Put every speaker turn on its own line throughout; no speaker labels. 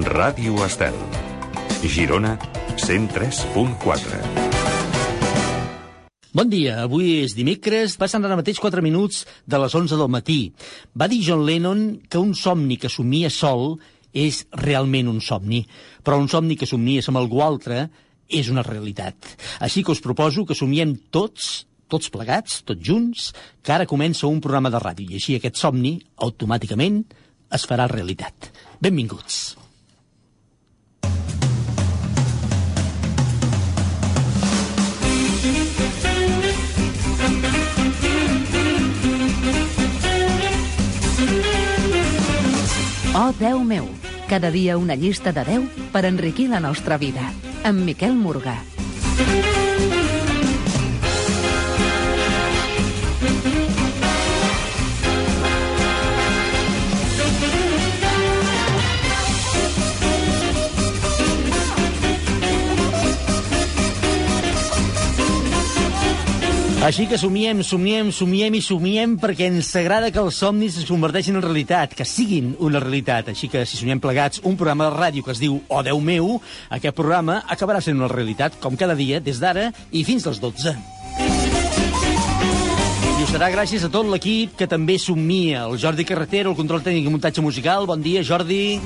Ràdio Estel. Girona 103.4.
Bon dia, avui és dimecres, passen ara mateix 4 minuts de les 11 del matí. Va dir John Lennon que un somni que somnia sol és realment un somni, però un somni que somnies amb algú altre és una realitat. Així que us proposo que somiem tots tots plegats, tots junts, que ara comença un programa de ràdio i així aquest somni, automàticament, es farà realitat. Benvinguts.
Oh, Déu meu! Cada dia una llista de 10 per enriquir la nostra vida. Amb Miquel Morgà.
Així que somiem, somiem, somiem i somiem perquè ens agrada que els somnis es converteixin en realitat, que siguin una realitat. Així que si somiem plegats un programa de ràdio que es diu Oh Déu meu, aquest programa acabarà sent una realitat, com cada dia, des d'ara i fins als 12. I ho serà gràcies a tot l'equip que també somia. El Jordi Carretero, el control tècnic i muntatge musical. Bon dia, Jordi.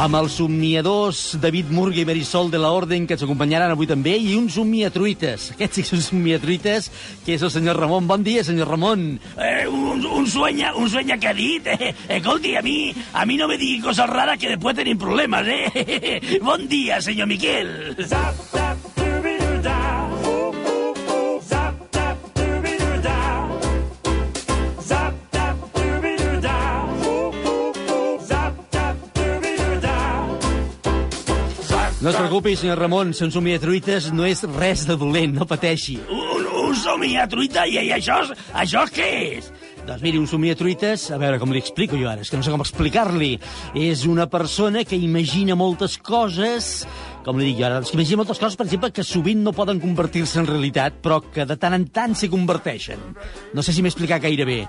Amb els somniadors David Murga i Berisol de la Orden, que ens acompanyaran avui també, i un somniatruites. Aquest sí que és un somniatruites, que és el senyor Ramon. Bon dia, senyor Ramon.
Eh, un, un sueña, un sueña que ha dit. Eh, escolti, a mi, a mi no me digui coses rares que després tenim problemes, eh? Bon dia, senyor Miquel.
Zap,
No es preocupi, senyor Ramon, ser un somniatruites no és res de dolent, no pateixi.
Un, un somia truita i, i això, és- això què és?
Doncs miri, un somniatruites, a veure com li explico jo ara, és que no sé com explicar-li. És una persona que imagina moltes coses, com li dic jo ara, doncs que imagina moltes coses, per exemple, que sovint no poden convertir-se en realitat, però que de tant en tant se converteixen. No sé si m'he explicat gaire bé.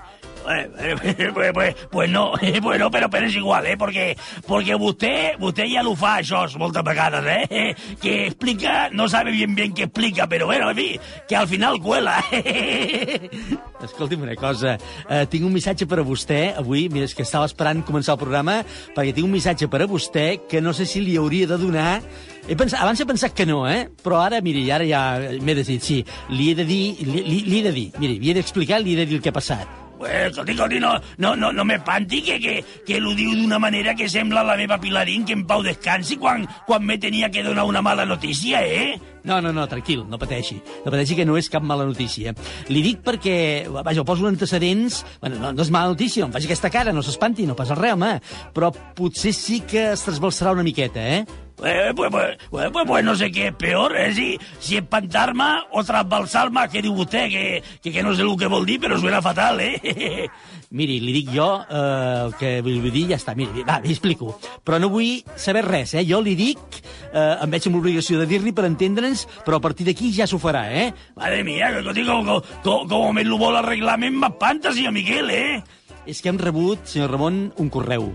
Eh, eh, pues, pues, pues no, eh, bueno, pero, pero es igual, ¿eh? Porque, porque usted, usted ya lo fa això moltes vegades, ¿eh? Que explica, no sabe bien bien qué explica, pero bueno, en fin, que al final cuela.
Escolti'm una cosa, uh, tinc un missatge per a vostè avui, mira, és que estava esperant començar el programa, perquè tinc un missatge per a vostè que no sé si li hauria de donar... He pensat, abans he pensat que no, eh? Però ara, miri, ara ja m'he decidit, sí, li he de dir, li, li, li he de dir, miri, li he d'explicar, li he de dir el que ha passat.
Pues, escolti, escolti, no, no, no, no m'espanti que, que, que l'ho diu d'una manera que sembla la meva Pilarín que en pau descansi quan, quan me tenia que donar una mala notícia, eh?
No, no, no, tranquil, no pateixi. No pateixi que no és cap mala notícia. Li dic perquè, vaja, ho poso en antecedents... Bueno, no, no és mala notícia, no em faci aquesta cara, no s'espanti, no passa res, home. Però potser sí que es trasbalsarà una miqueta, eh?
Eh, pues, pues, pues, pues, pues no sé qué es peor, eh? Si, si espantar-me o trasbalsar-me, que diu vostè, que, que, que no sé el que vol dir, però suena fatal, eh?
Miri, li dic jo eh, el que vull dir, ja està. Miri, va, li explico. Però no vull saber res, eh? Jo li dic, eh, em veig amb l'obligació de dir-li per entendre'ns, però a partir d'aquí ja s'ho farà, eh?
Madre mía, que com, com, com, com me lo vol arreglar, m'espanta, senyor Miquel, eh?
És que hem rebut, senyor Ramon, un correu.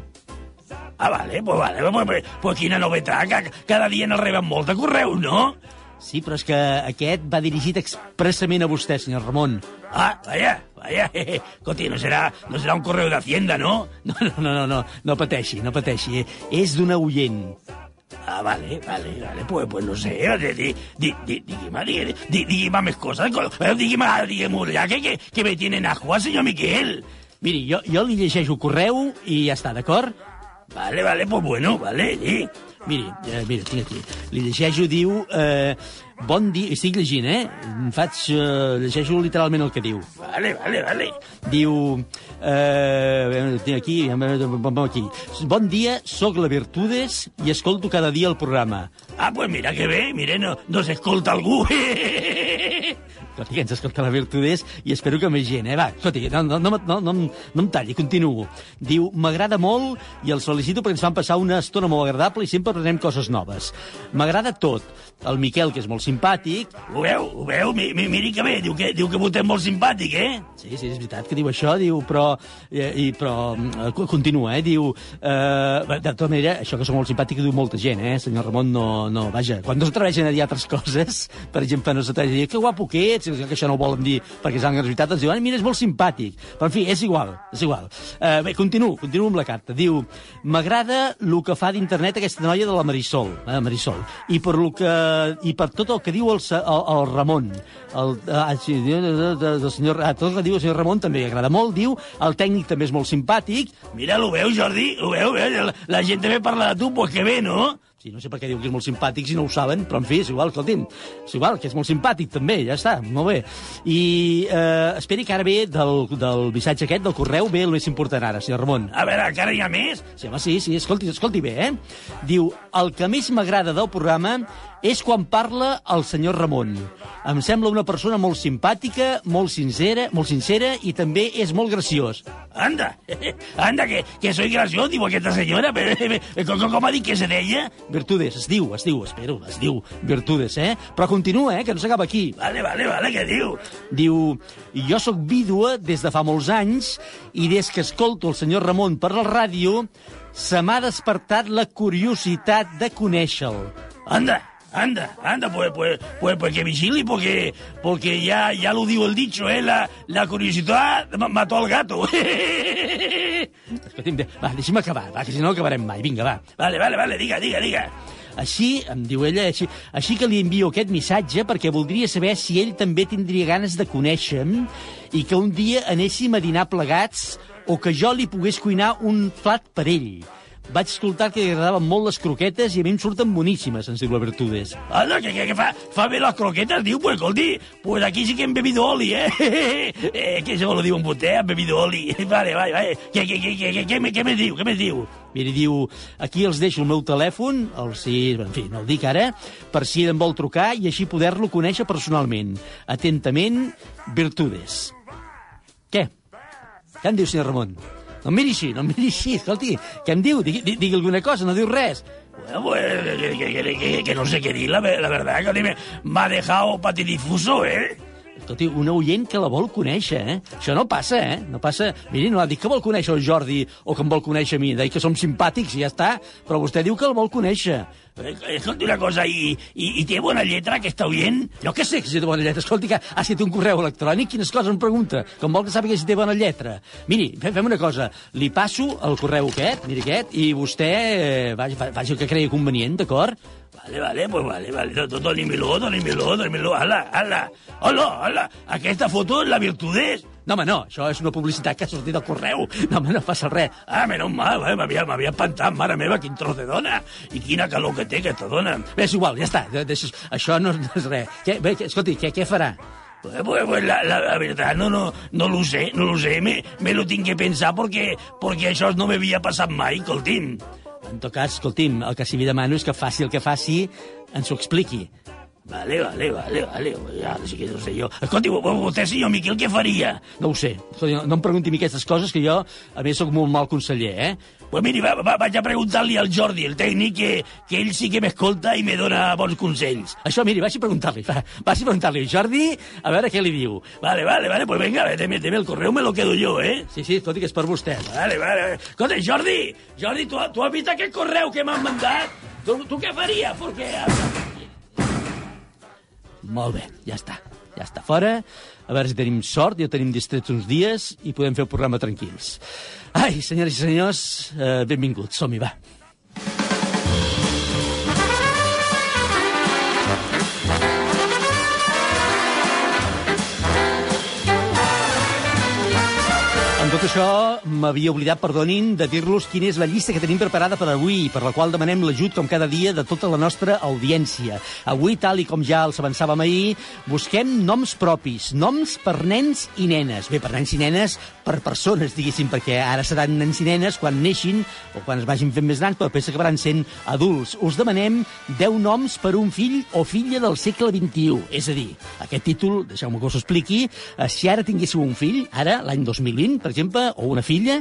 Ah, vale, pues vale, pues, pues, pues quina novetat, que cada dia n'arriben molt de correu, no?
Sí, però és que aquest va dirigit expressament a vostè, senyor Ramon.
Ah, vaya, vaya, escolti, no serà, no serà un correu d'Hacienda, no?
No, no, no, no, no, no pateixi, no pateixi. És d'una oient.
Ah, vale, vale, vale, pues, pues no sé, di, di, di, di, digui'm, di, di, digui'm més coses, eh, digui'm, digui'm ja que, que, que me tienen agua, senyor Miquel.
Miri, jo, jo li llegeixo correu i ja està, d'acord?
Vale, vale, pues bueno, vale, sí.
Miri, eh, mira, tinc aquí. Li llegeixo, diu... Eh, bon dia... Estic llegint, eh? Faig... Eh, llegeixo literalment el que diu.
Vale, vale, vale.
Diu... Eh, tinc aquí, aquí. Bon dia, sóc la Virtudes i escolto cada dia el programa.
Ah, pues mira que bé, mire, no, no s'escolta algú.
escolti, que ens escolta la Virtudés i espero que més gent, eh? Va, escolti, no, no, no, no, no, no em talli, continuo. Diu, m'agrada molt i el felicito perquè ens fan passar una estona molt agradable i sempre aprenem coses noves. M'agrada tot. El Miquel, que és molt simpàtic,
Ho veu? Ho veu? Mi, mi, miri que bé, diu que, diu que és molt simpàtic, eh?
Sí, sí, és veritat que diu això, diu, però... Eh, i, però eh, co- continua, eh? Diu... Eh, de tota manera, això que som molt simpàtic ho diu molta gent, eh? Senyor Ramon, no... no vaja, quan no s'atreveixen a dir altres coses, per exemple, no s'atreveixen a dir que guapo que ets, que això no ho volen dir perquè la veritat, ens diuen, mira, és molt simpàtic. Però, en fi, és igual, és igual. Eh, bé, continuo, continuo amb la carta. Diu, m'agrada el que fa d'internet aquesta noia de la Marisol, eh, Marisol, i per, lo que, i per tot el que diu el, el, el Ramon, el, ah, sí, diu, de, de, de, del senyor, ah, tot el que diu el senyor Ramon també li agrada molt, diu, el tècnic també és molt simpàtic,
Mira, ho veu, Jordi? Ho veu? Eh? La, la gent també parla de tu, pues que bé, no?
Sí, no sé per què diu que és molt simpàtic si no ho saben, però en fi, és igual, escolti'm, és igual, que és molt simpàtic també, ja està, molt bé. I eh, esperi que ara ve del, del missatge aquest, del correu, ve el més important ara, senyor Ramon.
A veure, encara hi ha més?
Sí, home, sí, sí, escolti, escolti bé, eh? Diu, el que més m'agrada del programa és quan parla el senyor Ramon. Em sembla una persona molt simpàtica, molt sincera, molt sincera i també és molt graciós.
Anda, anda, que, que soy gracioso, diu aquesta senyora, però com, com ha dit que se deia?
Virtudes, es diu, es diu, espero, es diu Virtudes, eh? Però continua, eh, que no s'acaba aquí.
Vale, vale, vale, què diu?
Diu, jo sóc vídua des de fa molts anys i des que escolto el senyor Ramon per la ràdio se m'ha despertat la curiositat de conèixer-lo.
Anda, anda, anda, pues, pues, pues, pues que vigili, porque, porque ya, ya lo digo el dicho, ¿eh? La, la curiosidad ma- mató al gato.
Escolti'm, va, deixi'm acabar, va, que si no no acabarem mai. Vinga, va.
vale, vale, vale, diga, diga, diga.
Així, em diu ella, així, així que li envio aquest missatge perquè voldria saber si ell també tindria ganes de conèixer-me i que un dia anéssim a dinar plegats o que jo li pogués cuinar un plat per ell. Vaig escoltar que li agradaven molt les croquetes i a mi em surten boníssimes, ens diu la Virtudes.
Anda, que, que, que fa, fa bé les croquetes, diu, pues, escolti, pues aquí sí que hem bebido oli, eh? eh que això lo diu en vostè, hem bebido oli. Vale, vale, vale. Què, què, què, què, què, què, me- què més diu, què més diu?
Mira, diu, aquí els deixo el meu telèfon, el si, en fi, no el dic ara, per si em vol trucar i així poder-lo conèixer personalment. Atentament, Virtudes. Què? Què em diu, senyor Ramon? No em miri així, no em miri així, escolti, què em diu? Digui, digui alguna cosa, no diu res.
Bueno, pues, que, que, que, que, que no sé qué dir, la, la verdad, que me, me ha dejado patidifuso, ¿eh?
Escolti, una oient que la vol conèixer, eh? Això no passa, eh? No passa... Miri, no ha dit que vol conèixer el Jordi o que em vol conèixer a mi. Deia que som simpàtics i ja està. Però vostè diu que el vol conèixer.
Eh, Escolti una cosa, ¿y, y, y tiene buena letra, que está bien?
Jo què sé que si té bona lletra. Escolti, que ha escrit un correu electrònic, quines coses em pregunta? Com vol que sàpiga si té bona lletra? Miri, fem, una cosa. Li passo el correu aquest, miri aquest, i vostè eh, vagi, faci el que cregui convenient, d'acord?
Vale, vale, pues vale, vale. Dónimelo, dónimelo, dónimelo. Ala, ala. Hola, hola. Aquesta foto és la virtudes.
No, home, no, això és una publicitat que ha sortit al correu. No, home, no passa res.
Ah, menys mal, eh? m'havia espantat, mare meva, quin tros de dona. I quina calor que té aquesta dona.
Bé, és igual, ja està. de- Això no, no és res. Què, bé, escolti, què, què farà?
Pues, pues, pues, la, la, la verdad, no, no, no lo sé, no lo sé. Me, me lo tinc que pensar perquè, perquè això no m'havia passat mai, coltim.
En tot cas, escolti'm, el que sí que demano és que faci el que faci, ens ho expliqui.
Vale, vale, vale, vale. Ja, sí que no sé jo. Escolti, vo- vostè, senyor Miquel, què faria?
No ho sé. Escolti, no, no em pregunti aquestes coses, que jo, a més, sóc molt mal conseller, eh?
Pues miri, va, va, vaig a preguntar-li al Jordi, el tècnic, que, que ell sí que m'escolta i me dona bons consells.
Això, miri, vagi a preguntar-li, va, vagi a preguntar-li. Jordi, a veure què li diu.
Vale, vale, vale, pues venga, deme, deme el correu, me lo quedo yo, eh?
Sí, sí, escolti, que és per vostè.
Vale, vale. Escolta, Jordi, Jordi, tu, tu has vist aquest correu que m'han mandat? Tu, tu què faries? Perquè...
Molt bé, ja està. Ja està fora. A veure si tenim sort, ja tenim distrets uns dies i podem fer el programa tranquils. Ai, senyores i senyors, eh, benvinguts. Som-hi, va. Tot això, m'havia oblidat, perdonin, de dir-los quina és la llista que tenim preparada per avui, per la qual demanem l'ajut, com cada dia, de tota la nostra audiència. Avui, tal i com ja els avançàvem ahir, busquem noms propis, noms per nens i nenes. Bé, per nens i nenes, per persones, diguéssim, perquè ara seran nens i nenes quan neixin o quan es vagin fent més grans, però després acabaran sent adults. Us demanem 10 noms per un fill o filla del segle XXI. És a dir, aquest títol, deixeu-me que us expliqui, eh, si ara tinguéssiu un fill, ara, l'any 2020, per exemple, o una filla,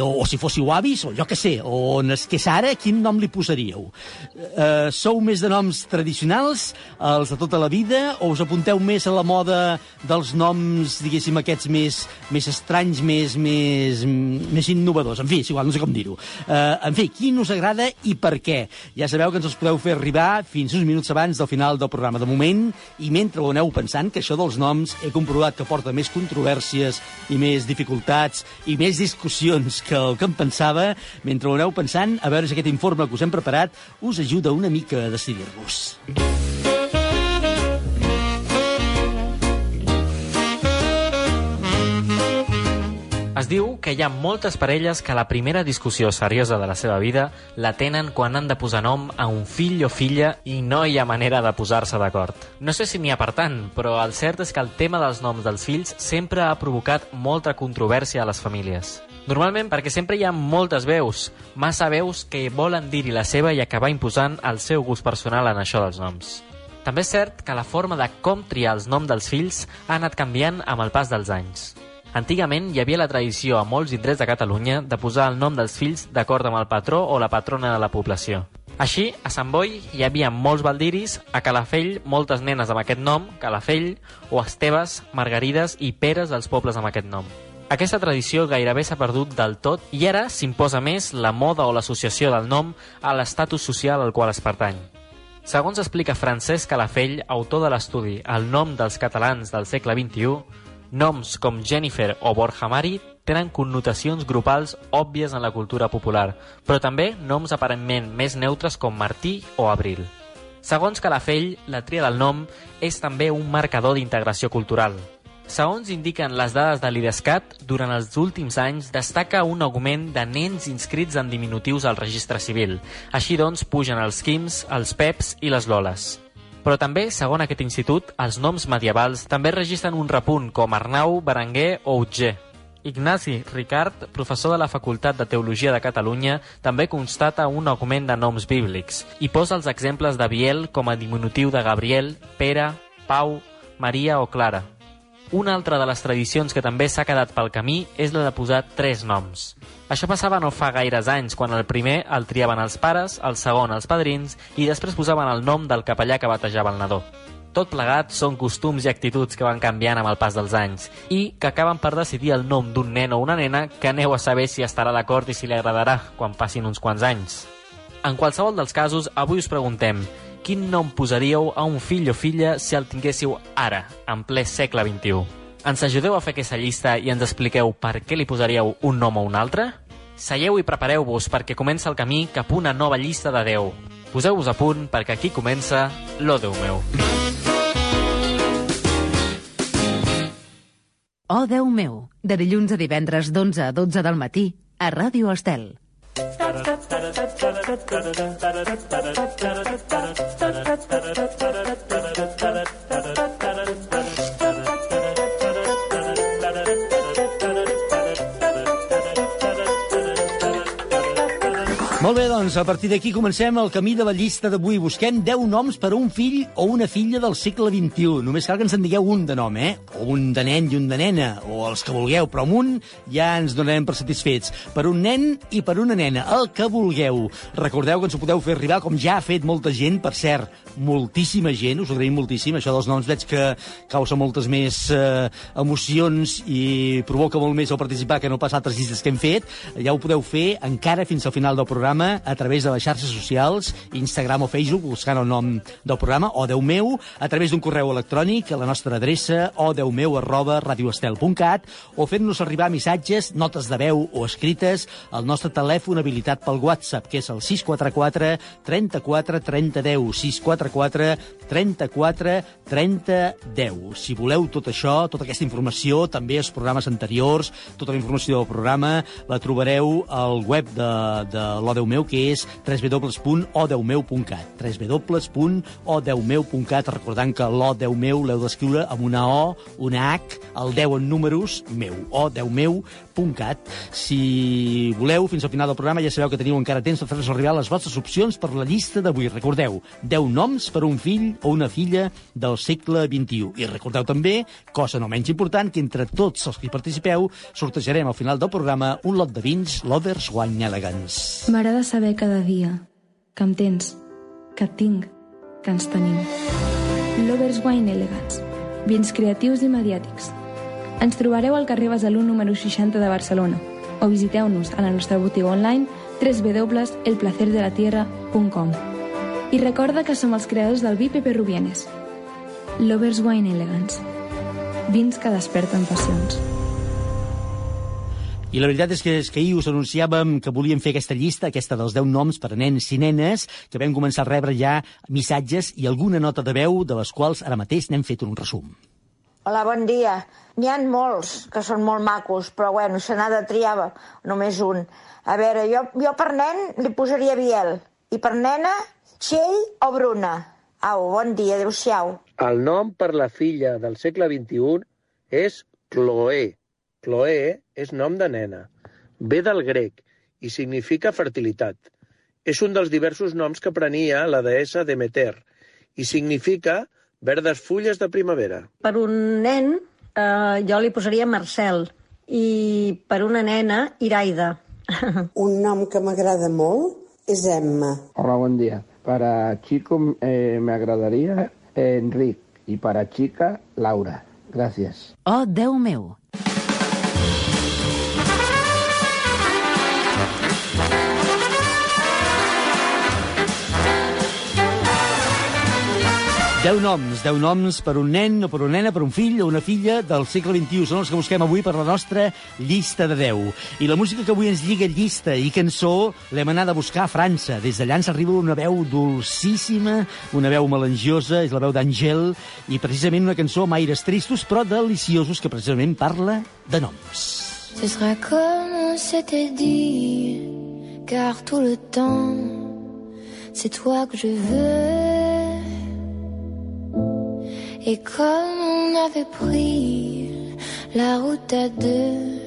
o, o si fóssiu avis, o jo que sé, o nasqués ara, quin nom li posaríeu? Eh, sou més de noms tradicionals, els de tota la vida, o us apunteu més a la moda dels noms, diguéssim, aquests més, més estranys, més, més, més innovadors? En fi, és igual, no sé com dir-ho. Eh, en fi, quin us agrada i per què? Ja sabeu que ens els podeu fer arribar fins uns minuts abans del final del programa. De moment, i mentre ho aneu pensant, que això dels noms he comprovat que porta més controvèrsies i més dificultats i més discussions que el que em pensava, mentre ho aneu pensant, a veure si aquest informe que us hem preparat us ajuda una mica a decidir-vos.
Es diu que hi ha moltes parelles que la primera discussió seriosa de la seva vida la tenen quan han de posar nom a un fill o filla i no hi ha manera de posar-se d'acord. No sé si n'hi ha per tant, però el cert és que el tema dels noms dels fills sempre ha provocat molta controvèrsia a les famílies. Normalment perquè sempre hi ha moltes veus, massa veus que volen dir-hi la seva i acabar imposant el seu gust personal en això dels noms. També és cert que la forma de com triar els noms dels fills ha anat canviant amb el pas dels anys. Antigament hi havia la tradició a molts indrets de Catalunya de posar el nom dels fills d'acord amb el patró o la patrona de la població. Així, a Sant Boi hi havia molts baldiris, a Calafell moltes nenes amb aquest nom, Calafell, o Esteves, Margarides i Peres dels pobles amb aquest nom. Aquesta tradició gairebé s'ha perdut del tot i ara s'imposa més la moda o l'associació del nom a l'estatus social al qual es pertany. Segons explica Francesc Calafell, autor de l'estudi El nom dels catalans del segle XXI, noms com Jennifer o Borja Mari tenen connotacions grupals òbvies en la cultura popular, però també noms aparentment més neutres com Martí o Abril. Segons Calafell, la tria del nom és també un marcador d'integració cultural. Segons indiquen les dades de l'IDESCAT, durant els últims anys destaca un augment de nens inscrits en diminutius al registre civil. Així doncs, pugen els Quims, els Peps i les Loles. Però també, segons aquest institut, els noms medievals també registren un repunt com Arnau, Berenguer o Utger. Ignasi Ricard, professor de la Facultat de Teologia de Catalunya, també constata un augment de noms bíblics i posa els exemples de Biel com a diminutiu de Gabriel, Pere, Pau, Maria o Clara. Una altra de les tradicions que també s'ha quedat pel camí és la de posar tres noms. Això passava no fa gaires anys, quan el primer el triaven els pares, el segon els padrins i després posaven el nom del capellà que batejava el nadó. Tot plegat són costums i actituds que van canviant amb el pas dels anys i que acaben per decidir el nom d'un nen o una nena que aneu a saber si estarà d'acord i si li agradarà quan passin uns quants anys. En qualsevol dels casos, avui us preguntem quin nom posaríeu a un fill o filla si el tinguéssiu ara, en ple segle XXI? Ens ajudeu a fer aquesta llista i ens expliqueu per què li posaríeu un nom o un altre? Seieu i prepareu-vos perquè comença el camí cap a una nova llista de 10. Poseu-vos a punt perquè aquí comença l'O Déu meu.
Oh, Déu meu, de dilluns a divendres d'11 a 12 del matí a Ràdio Estel.
Molt bé, doncs, a partir d'aquí comencem el camí de la llista d'avui. Busquem 10 noms per a un fill o una filla del segle XXI. Només cal que ens en digueu un de nom, eh? O un de nen i un de nena, o els que vulgueu, però amb un ja ens donarem per satisfets. Per un nen i per una nena, el que vulgueu. Recordeu que ens ho podeu fer arribar, com ja ha fet molta gent, per cert, moltíssima gent, us agraïm moltíssim, això dels noms veig que causa moltes més eh, emocions i provoca molt més el participar que no pas altres llistes que hem fet. Ja ho podeu fer encara fins al final del programa a través de les xarxes socials, Instagram o Facebook, buscant el nom del programa, o Déu meu, a través d'un correu electrònic a la nostra adreça o deumeu arroba radioestel.cat o fent-nos arribar missatges, notes de veu o escrites al nostre telèfon habilitat pel WhatsApp, que és el 644 34 30 10, 644 34 30 10. Si voleu tot això, tota aquesta informació, també els programes anteriors, tota la informació del programa, la trobareu al web de, de l'Odeu meu, que és www.odeumeu.cat www.odeumeu.cat recordant que l'Odeu meu l'heu d'escriure amb una O, una H, el 10 en números, meu, odeumeu.cat. Si voleu, fins al final del programa ja sabeu que teniu encara temps per fer-nos arribar les vostres opcions per la llista d'avui. Recordeu, 10 noms per un fill o una filla del segle XXI. I recordeu també, cosa no menys important, que entre tots els que hi participeu sortejarem al final del programa un lot de vins Lovers Wine Elegance.
M'agrada saber cada dia que em tens, que et tinc, que ens tenim. Lovers Wine Elegance. Vins creatius i mediàtics. Ens trobareu al carrer Besalú número 60 de Barcelona o visiteu-nos a la nostra botiga online www.elplacerdelatierra.com I recorda que som els creadors del vi Pepe Rubienes. Lovers Wine Elegance. Vins que desperten passions.
I la veritat és que, és que ahir us anunciàvem que volíem fer aquesta llista, aquesta dels 10 noms per a nens i nenes, que vam començar a rebre ja missatges i alguna nota de veu, de les quals ara mateix n'hem fet un resum.
Hola, bon dia. N'hi han molts que són molt macos, però bueno, se n'ha de triar només un. A veure, jo, jo per nen li posaria Biel i per nena Txell o Bruna. Au, bon dia, adéu-siau.
El nom per la filla del segle XXI és Chloé. Chloé és nom de nena. Ve del grec i significa fertilitat. És un dels diversos noms que prenia la deessa Demeter i significa verdes fulles de primavera.
Per un nen, eh, jo li posaria Marcel. I per una nena, Iraida.
Un nom que m'agrada molt és Emma.
Hola, buen día. Para chico eh, me agradaría eh, Enric y para chica Laura. Gracias.
Oh, Déu meu!
Deu noms, deu noms per un nen o per una nena, per un fill o una filla del segle XXI. Són els que busquem avui per la nostra llista de 10. I la música que avui ens lliga llista i cançó l'hem anat a buscar a França. Des d'allà ens arriba una veu dolcíssima, una veu melangiosa, és la veu d'Àngel, i precisament una cançó amb aires tristos però deliciosos que precisament parla de noms.
Ce sera comme on s'était dit, car tout le temps, c'est toi que je veux. Et comme on avait pris la route à deux,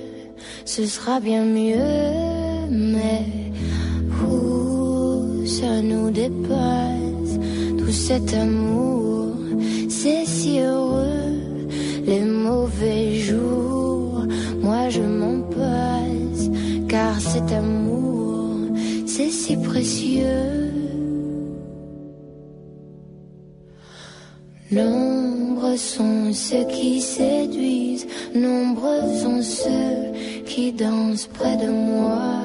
ce sera bien mieux, mais ouh, ça nous dépasse, tout cet amour, c'est si heureux, les mauvais jours, moi je m'en passe, car cet amour, c'est si précieux. Nombreux sont ceux qui séduisent, nombreux sont ceux qui dansent près de moi.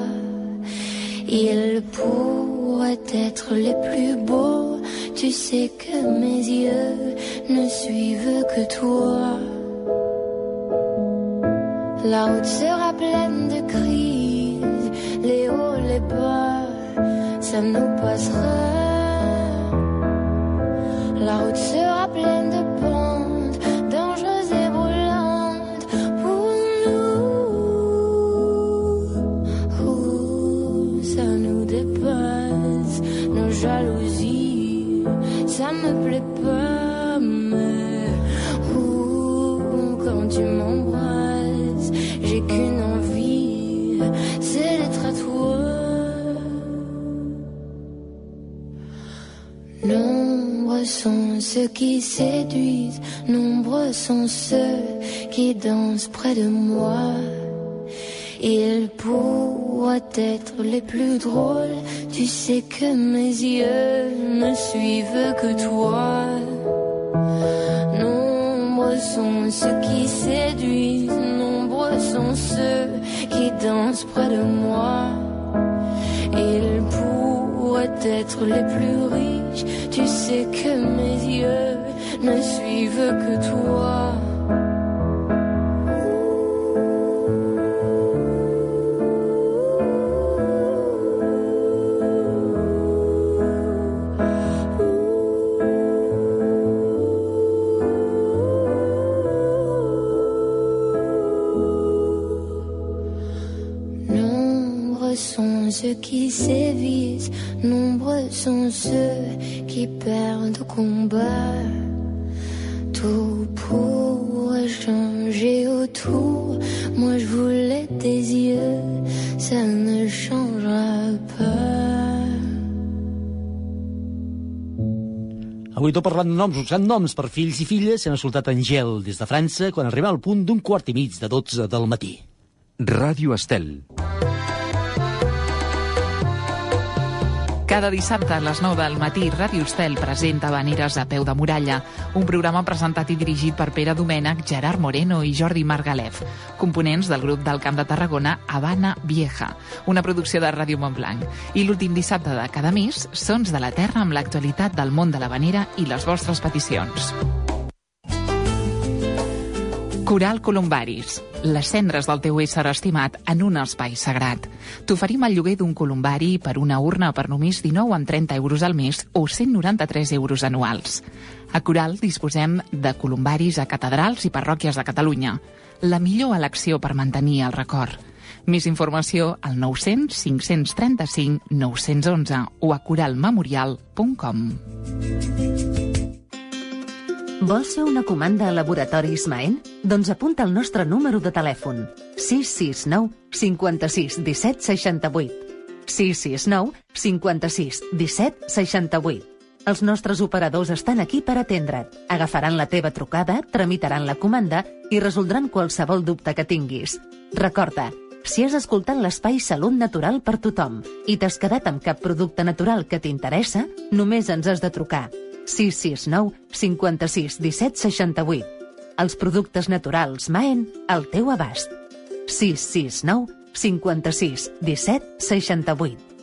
Ils pourraient être les plus beaux, tu sais que mes yeux ne suivent que toi. La route sera pleine de crises, les hauts, les bas, ça nous passera. La qui séduisent, nombreux sont ceux qui dansent près de moi. Ils pourraient être les plus drôles, tu sais que mes yeux ne suivent que toi. Nombreux sont ceux qui séduisent, nombreux sont ceux qui dansent près de moi. Ils pourraient être les plus riches, tu sais que mes yeux ne suivent que toi. Sont ceux qui sévissent, nombreux sont ceux qui perdent au combat. Tout pourrait changer autour. Moi je voulais tes yeux, ça ne changera pas.
Avui tot parlant de noms, usant noms per fills i filles, hem escoltat Angel des de França quan arriba al punt d'un quart i mig de 12 del matí.
Ràdio Estel.
Cada dissabte a les 9 del matí, Ràdio Estel presenta Vaneres a peu de muralla, un programa presentat i dirigit per Pere Domènech, Gerard Moreno i Jordi Margalef, components del grup del Camp de Tarragona Habana Vieja, una producció de Ràdio Montblanc. I l'últim dissabte de cada mes, Sons de la Terra amb l'actualitat del món de la vanera i les vostres peticions. Coral Columbaris, les cendres del teu ésser estimat en un espai sagrat. T'oferim el lloguer d'un columbari per una urna per només 19 amb 30 euros al mes o 193 euros anuals. A Coral disposem de columbaris a catedrals i parròquies de Catalunya. La millor elecció per mantenir el record. Més informació al 900 535 911 o a coralmemorial.com.
Vols fer una comanda a Laboratoris Maen? Doncs apunta el nostre número de telèfon. 669 56 17 68. 669 56 17 68. Els nostres operadors estan aquí per atendre't. Agafaran la teva trucada, tramitaran la comanda i resoldran qualsevol dubte que tinguis. Recorda, si has escoltat l'espai Salut Natural per tothom i t'has quedat amb cap producte natural que t'interessa, només ens has de trucar 669 56 17 68. Els productes naturals Maen al teu abast. 669 56 17 68.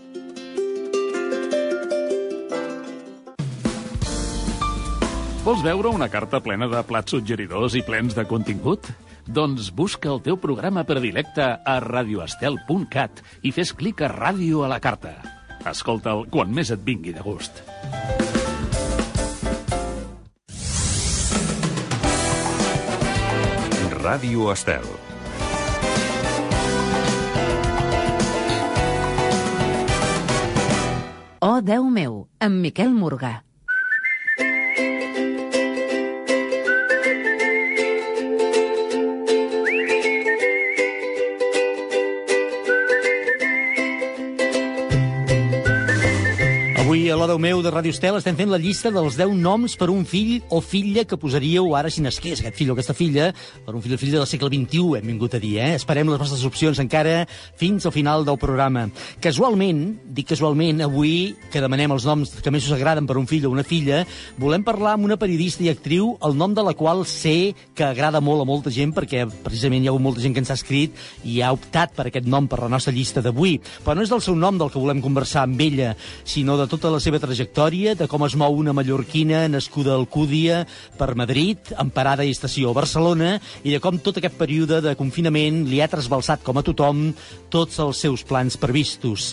Vols veure una carta plena de plats suggeridors i plens de contingut? Doncs busca el teu programa predilecte a radioestel.cat i fes clic a Ràdio a la carta. Escolta'l quan més et vingui de gust.
Ràdio Estel.
Oh, Déu meu, amb Miquel Morgà.
L'Hora meu de Ràdio Estel estem fent la llista dels 10 noms per un fill o filla que posaríeu ara si nasqués aquest fill o aquesta filla, per un fill o filla del segle XXI, hem vingut a dir, eh? Esperem les vostres opcions encara fins al final del programa. Casualment, dic casualment, avui que demanem els noms que més us agraden per un fill o una filla, volem parlar amb una periodista i actriu, el nom de la qual sé que agrada molt a molta gent, perquè precisament hi ha molta gent que ens ha escrit i ha optat per aquest nom per la nostra llista d'avui. Però no és del seu nom del que volem conversar amb ella, sinó de tota la seva trajectòria, de com es mou una mallorquina nascuda a Alcúdia per Madrid, en parada i estació a Barcelona, i de com tot aquest període de confinament li ha trasbalsat com a tothom tots els seus plans previstos.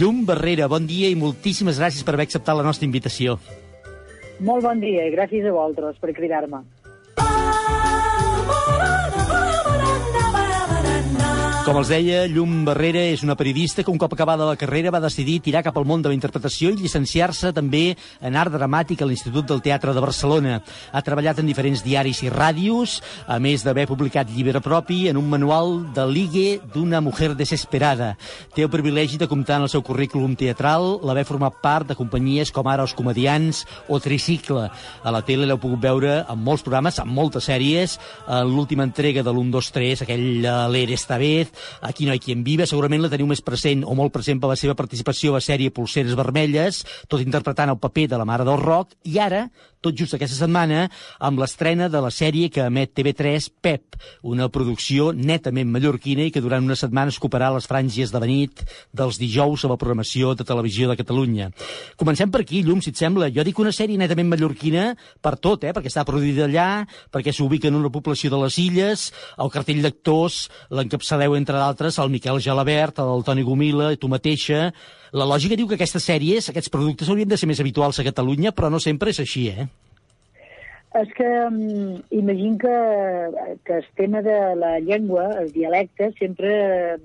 Llum Barrera, bon dia i moltíssimes gràcies per haver acceptat la nostra invitació.
Molt bon dia i gràcies a vosaltres per cridar-me.
Com els deia, Llum Barrera és una periodista que un cop acabada la carrera va decidir tirar cap al món de la interpretació i llicenciar-se també en art dramàtic a l'Institut del Teatre de Barcelona. Ha treballat en diferents diaris i ràdios, a més d'haver publicat llibre propi en un manual de ligue d'una mujer desesperada. Té el privilegi de comptar en el seu currículum teatral l'haver format part de companyies com ara Els Comedians o Tricicle. A la tele l'heu pogut veure en molts programes, en moltes sèries, en l'última entrega de l'1, 2, 3, aquell l'Ere esta vez, Aquí no hi qui en viva, segurament la teniu més present o molt present per la seva participació a la sèrie Polseres Vermelles, tot interpretant el paper de la mare del rock, i ara, tot just aquesta setmana, amb l'estrena de la sèrie que emet TV3, Pep, una producció netament mallorquina i que durant una setmana es coparà les franges de la nit dels dijous a la programació de Televisió de Catalunya. Comencem per aquí, Llum, si et sembla. Jo dic una sèrie netament mallorquina per tot, eh? perquè està produïda allà, perquè s'ubica en una població de les illes, el cartell d'actors l'encapçaleu, entre d'altres, el Miquel Gelabert, el Toni Gomila, tu mateixa... La lògica diu que aquestes sèries, aquests productes haurien de ser més habituals a Catalunya, però no sempre és així, eh?
És que um, imagino que, que el tema de la llengua, el dialecte, sempre,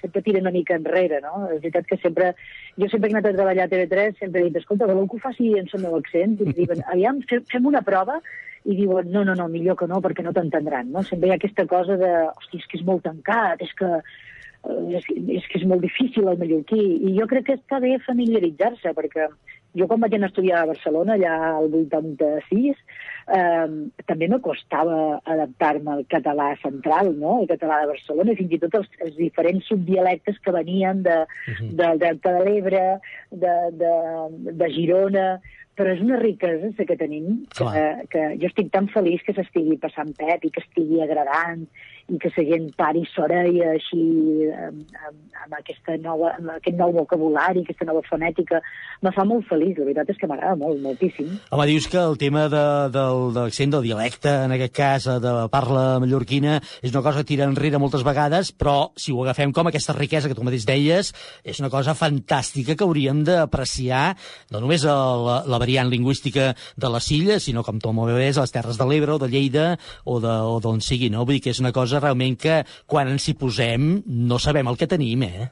sempre tira una mica enrere, no? És veritat que sempre... Jo sempre que he anat a treballar a TV3 sempre he dit, escolta, voleu que ho faci en el meu accent? I diuen, aviam, fem, una prova i diuen, no, no, no, millor que no, perquè no t'entendran, no? Sempre hi ha aquesta cosa de, hosti, és que és molt tancat, és que és, és que és molt difícil el mallorquí, i jo crec que està bé familiaritzar-se, perquè jo quan vaig anar a estudiar a Barcelona, allà al 86, eh, també me costava adaptar-me al català central, no? el català de Barcelona, i fins i tot els, els diferents subdialectes que venien de, del Delta de l'Ebre, de, de, de Girona, però és una riquesa que tenim, que, que jo estic tan feliç que s'estigui passant Pep i que estigui agradant i que la gent pari s'oreia així amb, amb, amb, aquesta nova, amb aquest nou vocabulari, aquesta nova fonètica. Me fa molt feliç, la veritat és que m'agrada molt, moltíssim.
Home, dius que el tema de, del, de l'accent del dialecte, en aquest cas, de parla mallorquina, és una cosa que tira enrere moltes vegades, però si ho agafem com aquesta riquesa que tu mateix deies, és una cosa fantàstica que hauríem d'apreciar, no només a la, la variant lingüística de les illes, sinó com tu molt bé és a les Terres de l'Ebre o de Lleida o d'on sigui, no? Vull dir que és una cosa realment que quan ens hi posem no sabem el que tenim, eh?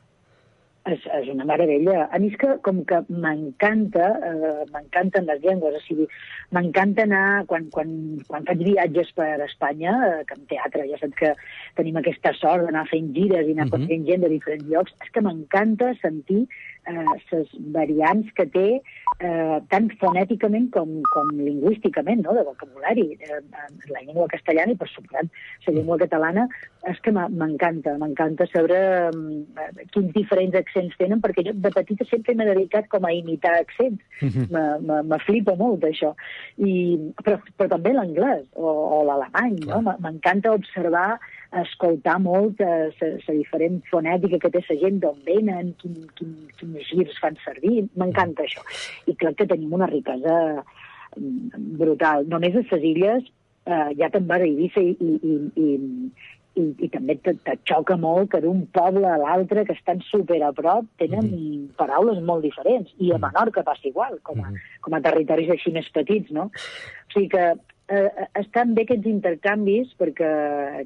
És, és una meravella. A mi és que, com que m'encanta, eh, m'encanten les llengües, o sigui, m'encanta anar, quan, quan, quan faig viatges per Espanya, eh, que en teatre ja saps que tenim aquesta sort d'anar fent gires i anar
Mhm.
coneixent gent de diferents llocs, és que m'encanta sentir les variants que té eh, tant fonèticament com, com lingüísticament, no?, de vocabulari. Eh, la llengua castellana i, per suposat, la llengua catalana, és que m'encanta, m'encanta saber eh, quins diferents accents tenen, perquè jo de petita sempre m'he dedicat com a imitar accents. Me- me- Me flipa molt, això. I, però, però també l'anglès o, o l'alemany, no? M'encanta observar, escoltar molt la diferent fonètica que té la gent, d'on venen, quin, quin, quins girs fan servir. M'encanta això. I crec que tenim una riquesa mm, brutal. Només a les illes eh, ja te'n vas a Eivissa i, i, i, i, i, i també te, te xoca molt que d'un poble a l'altre que estan super a prop tenen paraules molt diferents i a Menorca passa igual com a, com a territoris així més petits no? o sigui que eh, estan bé aquests intercanvis perquè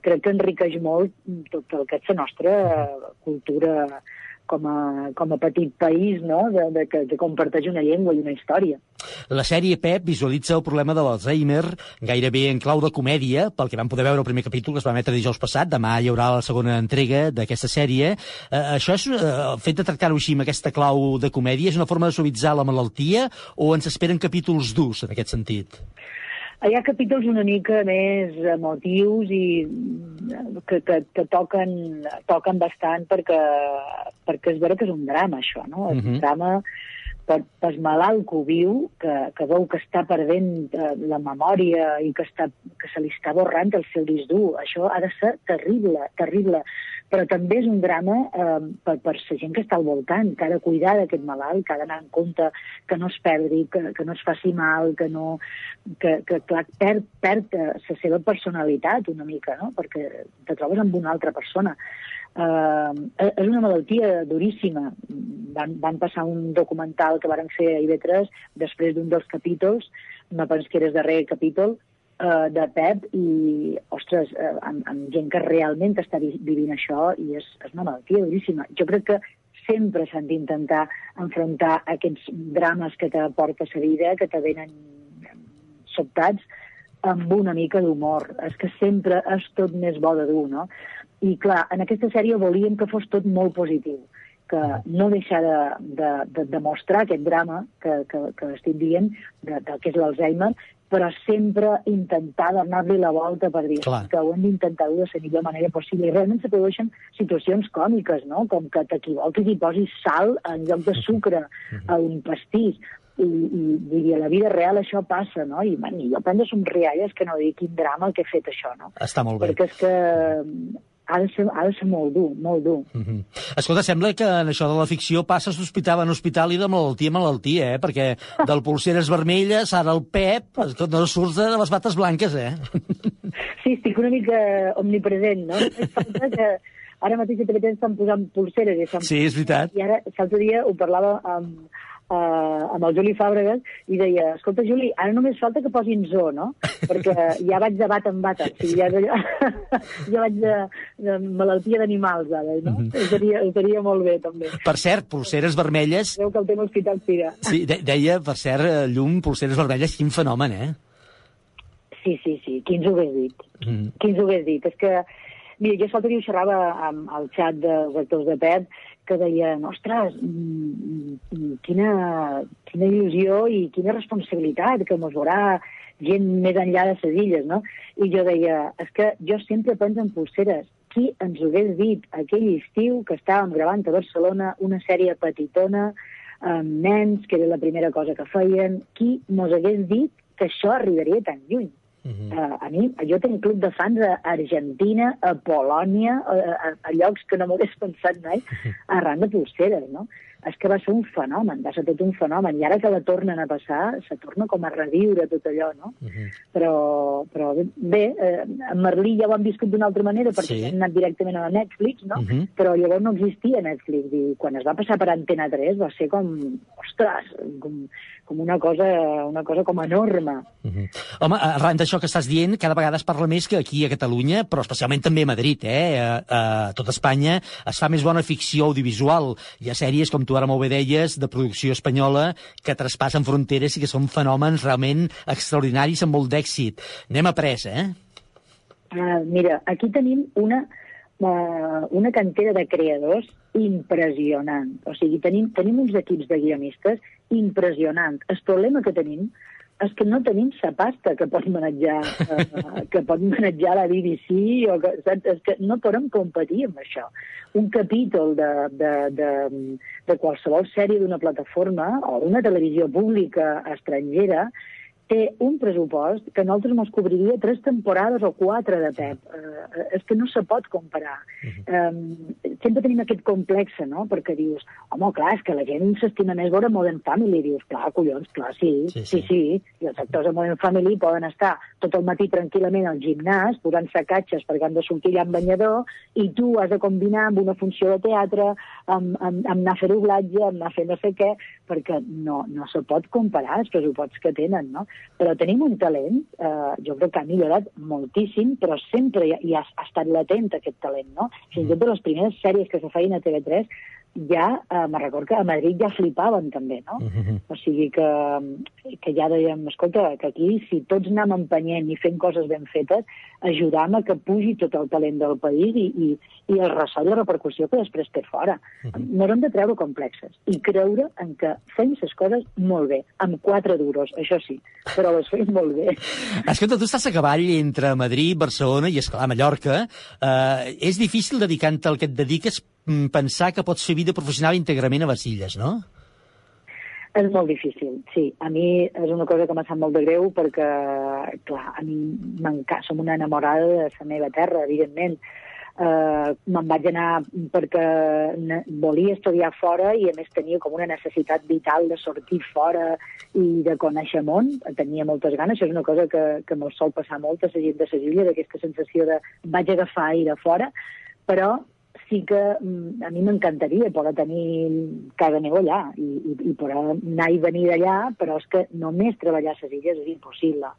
crec que enriqueix molt tot el que és la nostra eh, cultura com a, com a petit país no? de, de, que, que comparteix una llengua i una història
La sèrie Pep visualitza el problema de l'Alzheimer gairebé en clau de comèdia, pel que vam poder veure el primer capítol que es va emetre dijous passat. Demà hi haurà la segona entrega d'aquesta sèrie. Eh, això és, eh, el fet de tractar-ho així amb aquesta clau de comèdia és una forma de suavitzar la malaltia o ens esperen capítols durs en aquest sentit?
Hi ha capítols una mica més emotius i mm, que, que, que toquen, toquen bastant perquè, perquè és vera que és un drama, això, no? És
Mhm.
un drama per, per malalt que ho viu, que, que veu que està perdent eh, la memòria i que, està, que se li està borrant el seu disc dur. Això ha de ser terrible, terrible. Però també és un drama eh, per, per la gent que està al voltant, que ha de cuidar d'aquest malalt, que ha d'anar en compte que no es perdi, que, que no es faci mal, que no... que, que clar, perd, perd eh, la seva personalitat una mica, no? perquè te trobes amb una altra persona. Uh, és una malaltia duríssima. Van, van passar un documental que varen fer a IB3 després d'un dels capítols, me penso que era el darrer capítol, uh, de Pep, i, ostres, uh, amb, amb gent que realment està vi vivint això, i és, és una malaltia duríssima. Jo crec que sempre s'han d'intentar enfrontar aquests drames que t'aporta la vida, que te venen sobtats, amb una mica d'humor. És que sempre és tot més bo de dur, no? I clar, en aquesta sèrie volíem que fos tot molt positiu, que no deixar de, de, de demostrar aquest drama que, que, que estic dient, de que és l'Alzheimer, però sempre intentar donar-li la volta per dir
Clar.
que ho hem d'intentar de la millor manera possible. I realment se produeixen situacions còmiques, no? com que t'equivoquis i posis sal en lloc de sucre a un pastís. I, i dir, a la vida real això passa, no? I, man, i jo prendo somrialles que no dic quin drama el que he fet això, no?
Està molt bé.
Perquè és que ha de ser, ha de ser molt dur, molt dur.
Mhm. Escolta, sembla que en això de la ficció passes d'hospital en hospital i de malaltia en malaltia, eh? Perquè del pulseres vermelles, ara el Pep, no surts de les bates blanques, eh?
Sí, estic una mica omnipresent, no? Que ara mateix a TV3 estan posant pulseres. I estan...
Sí, és veritat.
I ara, l'altre dia ho parlava amb, uh, amb el Juli Fàbregas i deia, escolta, Juli, ara només falta que posin zoo, no? Perquè ja vaig de bata en bata. O sigui, ja, ja, ja vaig de, de malaltia d'animals, ara, no?
Mhm.
estaria, estaria molt bé, també.
Per cert, pulseres vermelles...
Creu que el tema hospital tira.
Sí, de deia, per cert, eh, llum, pulseres vermelles, quin fenomen, eh?
Sí, sí, sí. Qui ens ho hagués dit?
Mm.
Qui ens ho hagués dit? És que, mira, jo dia ho xerrava amb el xat dels actors de PET, que deien, ostres, mm, mm, quina, quina il·lusió i quina responsabilitat que mos veurà gent més enllà de les illes, no? I jo deia, és que jo sempre penso en pulseres. Qui ens ho hagués dit aquell estiu que estàvem gravant a Barcelona una sèrie petitona amb nens, que era la primera cosa que feien, qui mos hagués dit que això arribaria tan lluny? Uh, a mi, jo tinc club de fans a Argentina, a Polònia, a, a, a llocs que no m'hagués pensat mai, arran de pulseres, no? És que va ser un fenomen, va ser tot un fenomen, i ara que la tornen a passar, se torna com a reviure tot allò, no? Però, però bé, eh, en Merlí ja ho han viscut d'una altra manera, perquè
Sí.
han anat directament a Netflix, no?
Mhm.
Però llavors no existia Netflix, i quan es va passar per Antena 3 va ser com, ostres, com, com una cosa, una cosa com enorme.
Home, arran d'això que estàs dient, cada vegada es parla més que aquí a Catalunya, però especialment també a Madrid, eh? A, a tot Espanya es fa més bona ficció audiovisual. Hi ha sèries, com tu ara molt bé deies, de producció espanyola, que traspassen fronteres i que són fenòmens realment extraordinaris amb molt d'èxit. Anem a pressa, eh?
Uh, mira, aquí tenim una, uh, una cantera de creadors impressionant. O sigui, tenim, tenim uns equips de guionistes impressionant. El problema que tenim és que no tenim sa pasta que pot manejar, uh, que pot manejar la BBC o que, saps? És que no podem competir amb això. Un capítol de, de, de, de qualsevol sèrie d'una plataforma o d'una televisió pública estrangera té un pressupost que a nosaltres ens cobriria tres temporades o quatre de Pep. Uh, és que no se pot comparar. Um, sempre tenim aquest complex, no?, perquè dius, home, clar, és que la gent s'estima més veure Modern Family. Dius, clar, collons, clar, sí, sí, sí, sí. I els actors de Modern Family poden estar tot el matí tranquil·lament al gimnàs, posant-se catxes perquè han de sortir allà amb banyador, i tu has de combinar amb una funció de teatre, amb, amb, amb anar a fer doblatge, amb anar a fer no sé què, perquè no, no se pot comparar els pressuposts que tenen, no? Però tenim un talent, eh, jo crec que ha millorat moltíssim, però sempre hi ha, hi ha, estat latent aquest talent, no? Fins i tot de les primeres sèries que se feien a TV3 ja, eh, me record que a Madrid ja flipaven també, no? O sigui que, que ja dèiem, escolta, que aquí si tots anem empenyent i fent coses ben fetes, ajudam a que pugi tot el talent del país i, i, i el ressò i la repercussió que després té fora. No hem de treure complexes i creure en que fem les coses molt bé, amb quatre duros, això sí, però les fem molt bé.
Escolta, tu estàs a cavall entre Madrid, Barcelona i, esclar, Mallorca. Eh, és difícil, dedicant-te al que et dediques, pensar que pots fer vida professional íntegrament a les illes, no?
És molt difícil, sí. A mi és una cosa que m'ha sap molt de greu perquè, clar, a mi m'enca... som una enamorada de la meva terra, evidentment. Uh, me'n vaig anar perquè volia estudiar fora i a més tenia com una necessitat vital de sortir fora i de conèixer món, tenia moltes ganes, això és una cosa que, que mos sol passar molt a la gent de Sevilla, d'aquesta sensació de vaig agafar aire fora, però sí que mm, a mi m'encantaria poder tenir casa meva allà i, i, i poder anar i venir d'allà, però és que només treballar a les illes és impossible.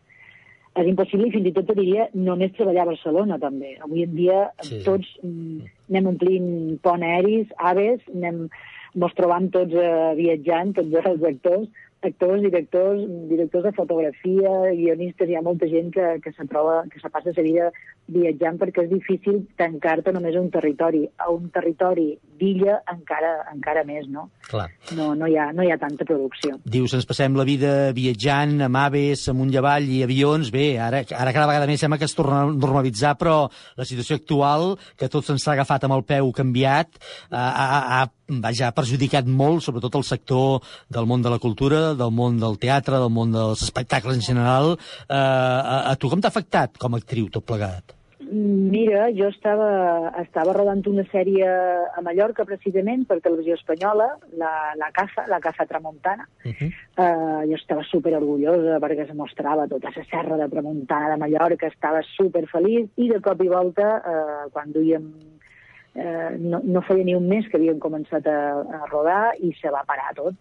És impossible i fins i tot diria només treballar a Barcelona també. Avui en dia
Sí.
tots mm, anem omplint pont aeris, aves, anem, mos trobam tots eh, viatjant, tots els actors, actors, directors, directors de fotografia, guionistes, hi ha molta gent que, que se troba, que se passa la vida viatjant perquè és difícil tancar-te només a un territori. A un territori d'illa encara, encara més, no?
Clar.
No, no, hi ha, no hi ha tanta producció.
Dius, ens passem la vida viatjant amb aves, amunt i avall i avions. Bé, ara, ara cada vegada més sembla que es torna a normalitzar, però la situació actual, que tot se'ns ha agafat amb el peu canviat, ha, ha, ha, vaja, ha perjudicat molt, sobretot el sector del món de la cultura, del món del teatre, del món dels espectacles en general. Eh, a, a tu com t'ha afectat com a actriu tot plegat?
Mira, jo estava, estava rodant una sèrie a Mallorca precisament per televisió espanyola, la, la Caza, la Caza Tramuntana. Uh -huh. uh, jo estava super orgullosa perquè es mostrava tota la serra de Tramuntana de Mallorca, estava super feliç i de cop i volta, uh, quan duíem eh, no, no feia ni un mes que havíem començat a, a rodar i se va parar tot.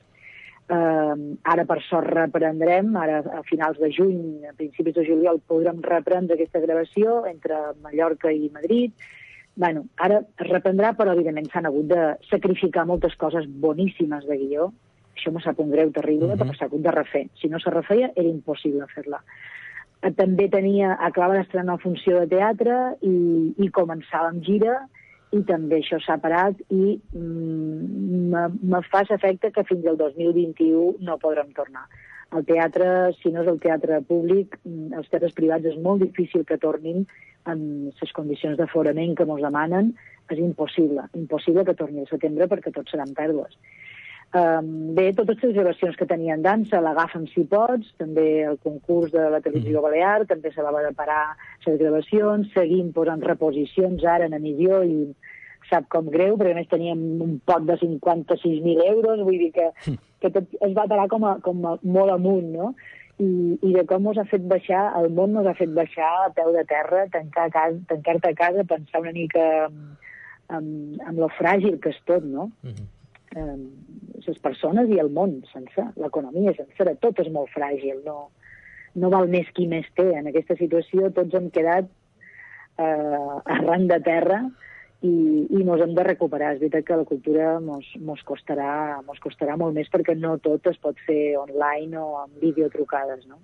Eh, ara, per sort, reprendrem, ara a finals de juny, a principis de juliol, podrem reprendre aquesta gravació entre Mallorca i Madrid. bueno, ara es reprendrà, però evidentment s'han hagut de sacrificar moltes coses boníssimes de guió. Això me sap un greu terrible,
Mhm.
perquè s'ha hagut de refer. Si no se refeia, era impossible fer-la. Eh, També tenia, acabava d'estrenar funció de teatre i, i començava amb gira i també això s'ha parat i mm, me, fa efecte que fins al 2021 no podrem tornar. El teatre, si no és el teatre públic, mm, els teatres privats és molt difícil que tornin en les condicions d'aforament que ens demanen. És impossible, impossible que torni al setembre perquè tots seran pèrdues. Um, bé, totes les gravacions que tenien dansa l'agafen si pots, també el concurs de la televisió balear, també se la va parar les gravacions, seguim posant reposicions ara en emissió i sap com greu, perquè a més teníem un pot de 56.000 euros, vull dir que, que tot es va parar com a, com a molt amunt, no? I, i de com us ha fet baixar, el món nos ha fet baixar a peu de terra, tancar a casa, tancar-te a casa, pensar una mica amb, amb, amb lo fràgil que és tot, no? Eh, les persones i el món sencer, l'economia sencera, tot és molt fràgil, no, no val més qui més té. En aquesta situació tots hem quedat eh, arran de terra i, i mos hem de recuperar. És veritat que la cultura mos, mos, costarà, mos costarà molt més perquè no tot es pot fer online o amb videotrucades, no?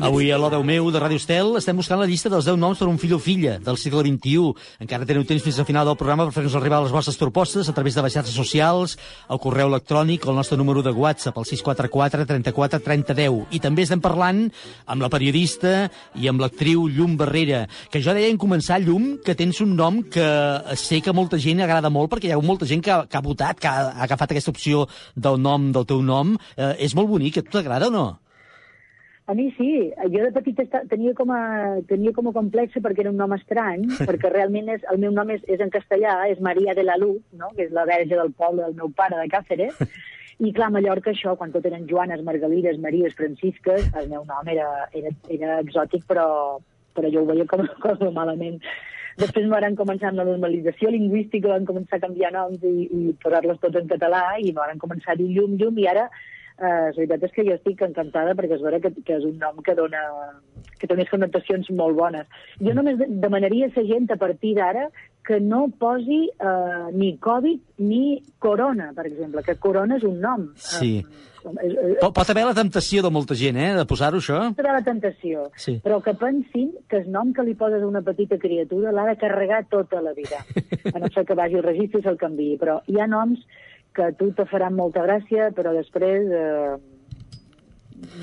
Avui a l'O10 meu de Ràdio Estel estem buscant la llista dels 10 noms per un fill o filla del segle XXI. Encara teniu temps fins al final del programa per fer-nos arribar les vostres propostes a través de les xarxes socials, el correu electrònic o el nostre número de WhatsApp, el 644 34 30 10. I també estem parlant amb la periodista i amb l'actriu Llum Barrera, que jo deia en començar, Llum, que tens un nom que sé que molta gent agrada molt perquè hi ha molta gent que, que ha votat, que ha, ha agafat aquesta opció del nom del teu nom. Eh, és molt bonic, a tu t'agrada o no?
A mi sí, jo de petita tenia com a, tenia com a complexa perquè era un nom estrany, perquè realment és, el meu nom és, és en castellà, és Maria de la Luz, no? que és la verge del poble del meu pare de Càceres, i clar, a Mallorca això, quan tot eren Joanes, Margalides, Maries, Francisques, el meu nom era, era, era exòtic, però, però jo ho veia com, com malament. Després van començar amb la normalització lingüística, van començar a canviar noms i, i posar-los tots en català, i van començar a dir llum, llum, i ara eh, la veritat és que jo estic encantada perquè és vera que, que és un nom que dona, que té unes connotacions molt bones. Jo només de- demanaria a la gent a partir d'ara que no posi eh, ni Covid ni Corona, per exemple, que Corona és un nom.
Sí.
Eh,
Pot, pot haver la temptació de molta gent, eh, de posar-ho, això.
serà la tentació,
Sí.
però que pensin que el nom que li poses a una petita criatura l'ha de carregar tota la vida, a no ser que vagi al registre i se'l canviï. Però hi ha noms que a tu te faran molta gràcia, però després... Eh,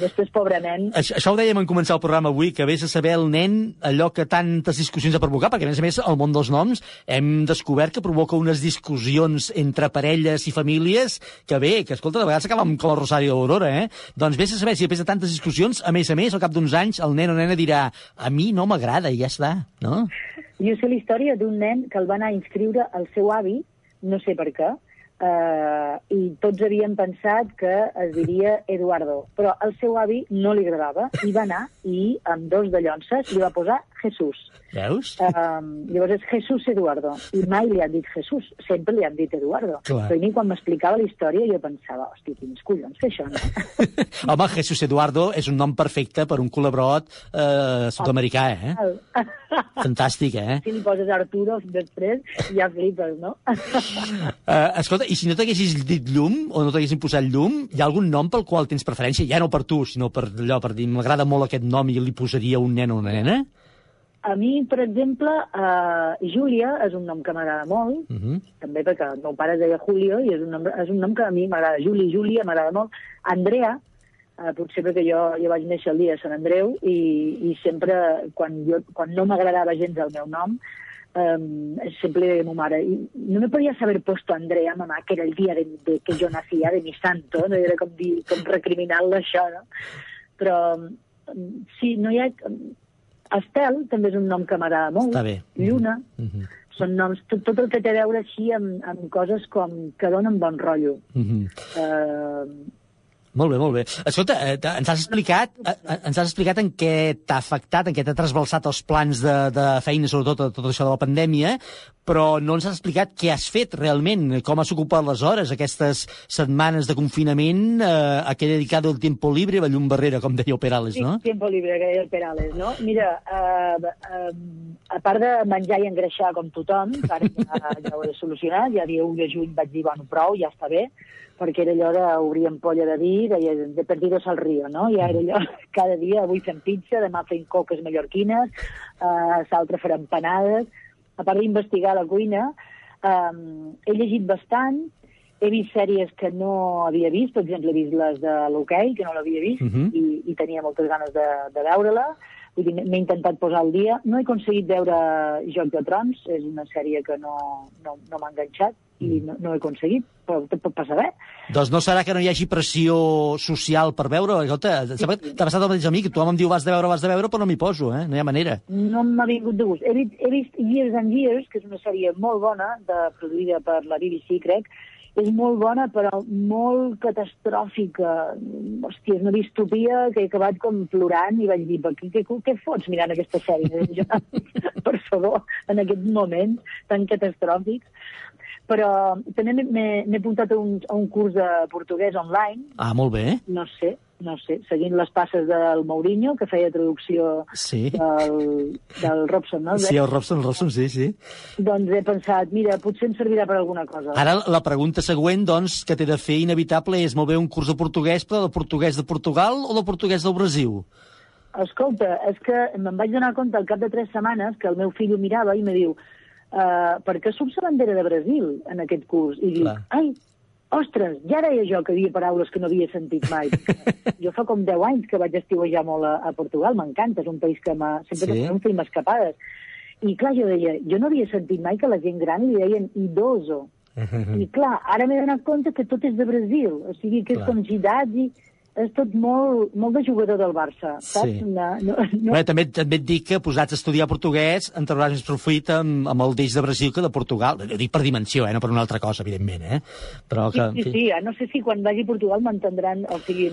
després, pobre nen...
Això, això ho dèiem en començar el programa avui, que vés a saber el nen allò que tantes discussions ha provocat, perquè a més a més el món dels noms hem descobert que provoca unes discussions entre parelles i famílies que bé, que escolta, de vegades acaba amb el Rosari d'Aurora, eh? Doncs vés a saber si després de tantes discussions, a més a més, al cap d'uns anys, el nen o nena dirà a mi no m'agrada i ja està, no?
Jo sé la història d'un nen que el va anar a inscriure al seu avi, no sé per què, eh, i tots havíem pensat que es diria Eduardo, però al seu avi no li agradava i va anar i amb dos de llonces li va posar Jesús.
Veus?
Um, llavors és Jesús Eduardo, i mai li han dit Jesús, sempre li han dit Eduardo.
Clar.
Però a mi quan m'explicava la història jo pensava, hòstia, quins collons que això, no?
Home, Jesús Eduardo és un nom perfecte per un colabrot eh, sud-americà, eh? Fantàstic, eh?
Si li poses Arturo després, ja flipes, no?
Uh, escolta, i si no t'haguessis dit llum, o no t'haguessin posat llum, hi ha algun nom pel qual tens preferència? Ja no per tu, sinó per allò, per dir, m'agrada molt aquest nom i li posaria un nen o una nena?
A mi, per exemple, uh, Júlia és un nom que m'agrada molt,
Uh -huh.
també perquè el meu pare es deia Julio i és un nom, és un nom que a mi m'agrada. Juli, Júlia, m'agrada molt. Andrea, uh, potser perquè jo, jo vaig néixer el dia de Sant Andreu i, i sempre, quan, jo, quan no m'agradava gens el meu nom, um, sempre le deia a ma mare, "Y no me podías haber puesto Andrea, mamá, que era el día de, de que yo nacía, de mi santo, no? era com, dir, com recriminar-la això, no? Però um, sí, no hi ha... Estel també és un nom que m'agrada molt.
Està bé.
Lluna.
Uh -huh.
Són noms, tot, tot el que té a veure així amb, amb coses com que donen bon rotllo.
Uh -huh.
Uh,
Molt bé, molt bé. Escolta, eh, ens has explicat, eh, ens has explicat en què t'ha afectat, en què t'ha trasbalsat els plans de, de feina, sobretot tot això de la pandèmia, però no ens has explicat què has fet realment, com has ocupat les hores, aquestes setmanes de confinament, eh, a què he dedicat el tiempo libre, la llum barrera, com deia Perales, no?
Sí, tiempo libre, que deia el Perales, no? Mira, eh, eh, a part de menjar i engreixar com tothom, ara ja, ja ho he solucionat, ja dia 1 de juny vaig dir, bueno, prou, ja està bé, perquè era allò d'obrir ampolla de vi, deia, de perdidos al río, no? Ja era allò, cada dia, avui fem pizza, demà fem coques mallorquines, eh, l'altre farem empanades. A part d'investigar la cuina, eh, he llegit bastant, he vist sèries que no havia vist, per exemple, he vist les de l'hoquei, que no l'havia vist,
Mhm.
i, i tenia moltes ganes de, de veure-la. Vull dir, m'he intentat posar al dia. No he aconseguit veure Joc de Trons, és una sèrie que no, no, no m'ha enganxat i no, no he aconseguit, però tot pot passar bé.
Doncs no serà que no hi hagi pressió social per veure? Escolta, t'ha passat el mateix a mi, que tothom em diu vas de veure, vas de veure, però no m'hi poso, eh? No hi ha manera.
No m'ha vingut de gust. He, vist, he vist Years and Years, que és una sèrie molt bona, de, produïda per la BBC, crec. És molt bona, però molt catastròfica. Hòstia, és una distopia que he acabat com plorant i vaig dir, "Per què, què, què fots mirant aquesta sèrie? Jo, per favor, en aquests moments tan catastròfics. Però també m'he apuntat a un, a un curs de portuguès online,
Ah, molt bé.
no sé, no sé, seguint les passes del Mourinho, que feia traducció
Sí.
del, del Robson, no?
Sí, el Robson, el Robson, sí, sí.
Doncs he pensat, mira, potser em servirà per alguna cosa.
Ara la pregunta següent, doncs, que t'he de fer inevitable és molt bé un curs de portuguès, però de portuguès de Portugal o de portuguès del Brasil?
Escolta, és que me'n vaig donar compte al cap de tres setmanes que el meu fill ho mirava i me diu uh, per què subs la bandera de Brasil en aquest curs? I dic,
Clar.
ai, ostres, ja deia jo que havia paraules que no havia sentit mai. jo fa com 10 anys que vaig estiuejar molt a, a Portugal, m'encanta, és un país que m'ha... Sempre
Sí.
que fem escapades. I clar, jo deia, jo no havia sentit mai que la gent gran li deien idoso. I clar, ara m'he donat compte que tot és de Brasil, o sigui que és
Clar.
com Gidadi, és tot molt, molt de jugador del Barça, saps?
Sí.
No, no,
No. Bé, també, també et dic que posats a estudiar portuguès en trauràs més profit amb, amb el deix de Brasil que de Portugal. Ho dic per dimensió, eh? no per una altra cosa, evidentment. Eh? Però que,
Sí, sí, sí, ah, no sé si quan vagi a Portugal m'entendran, o sigui,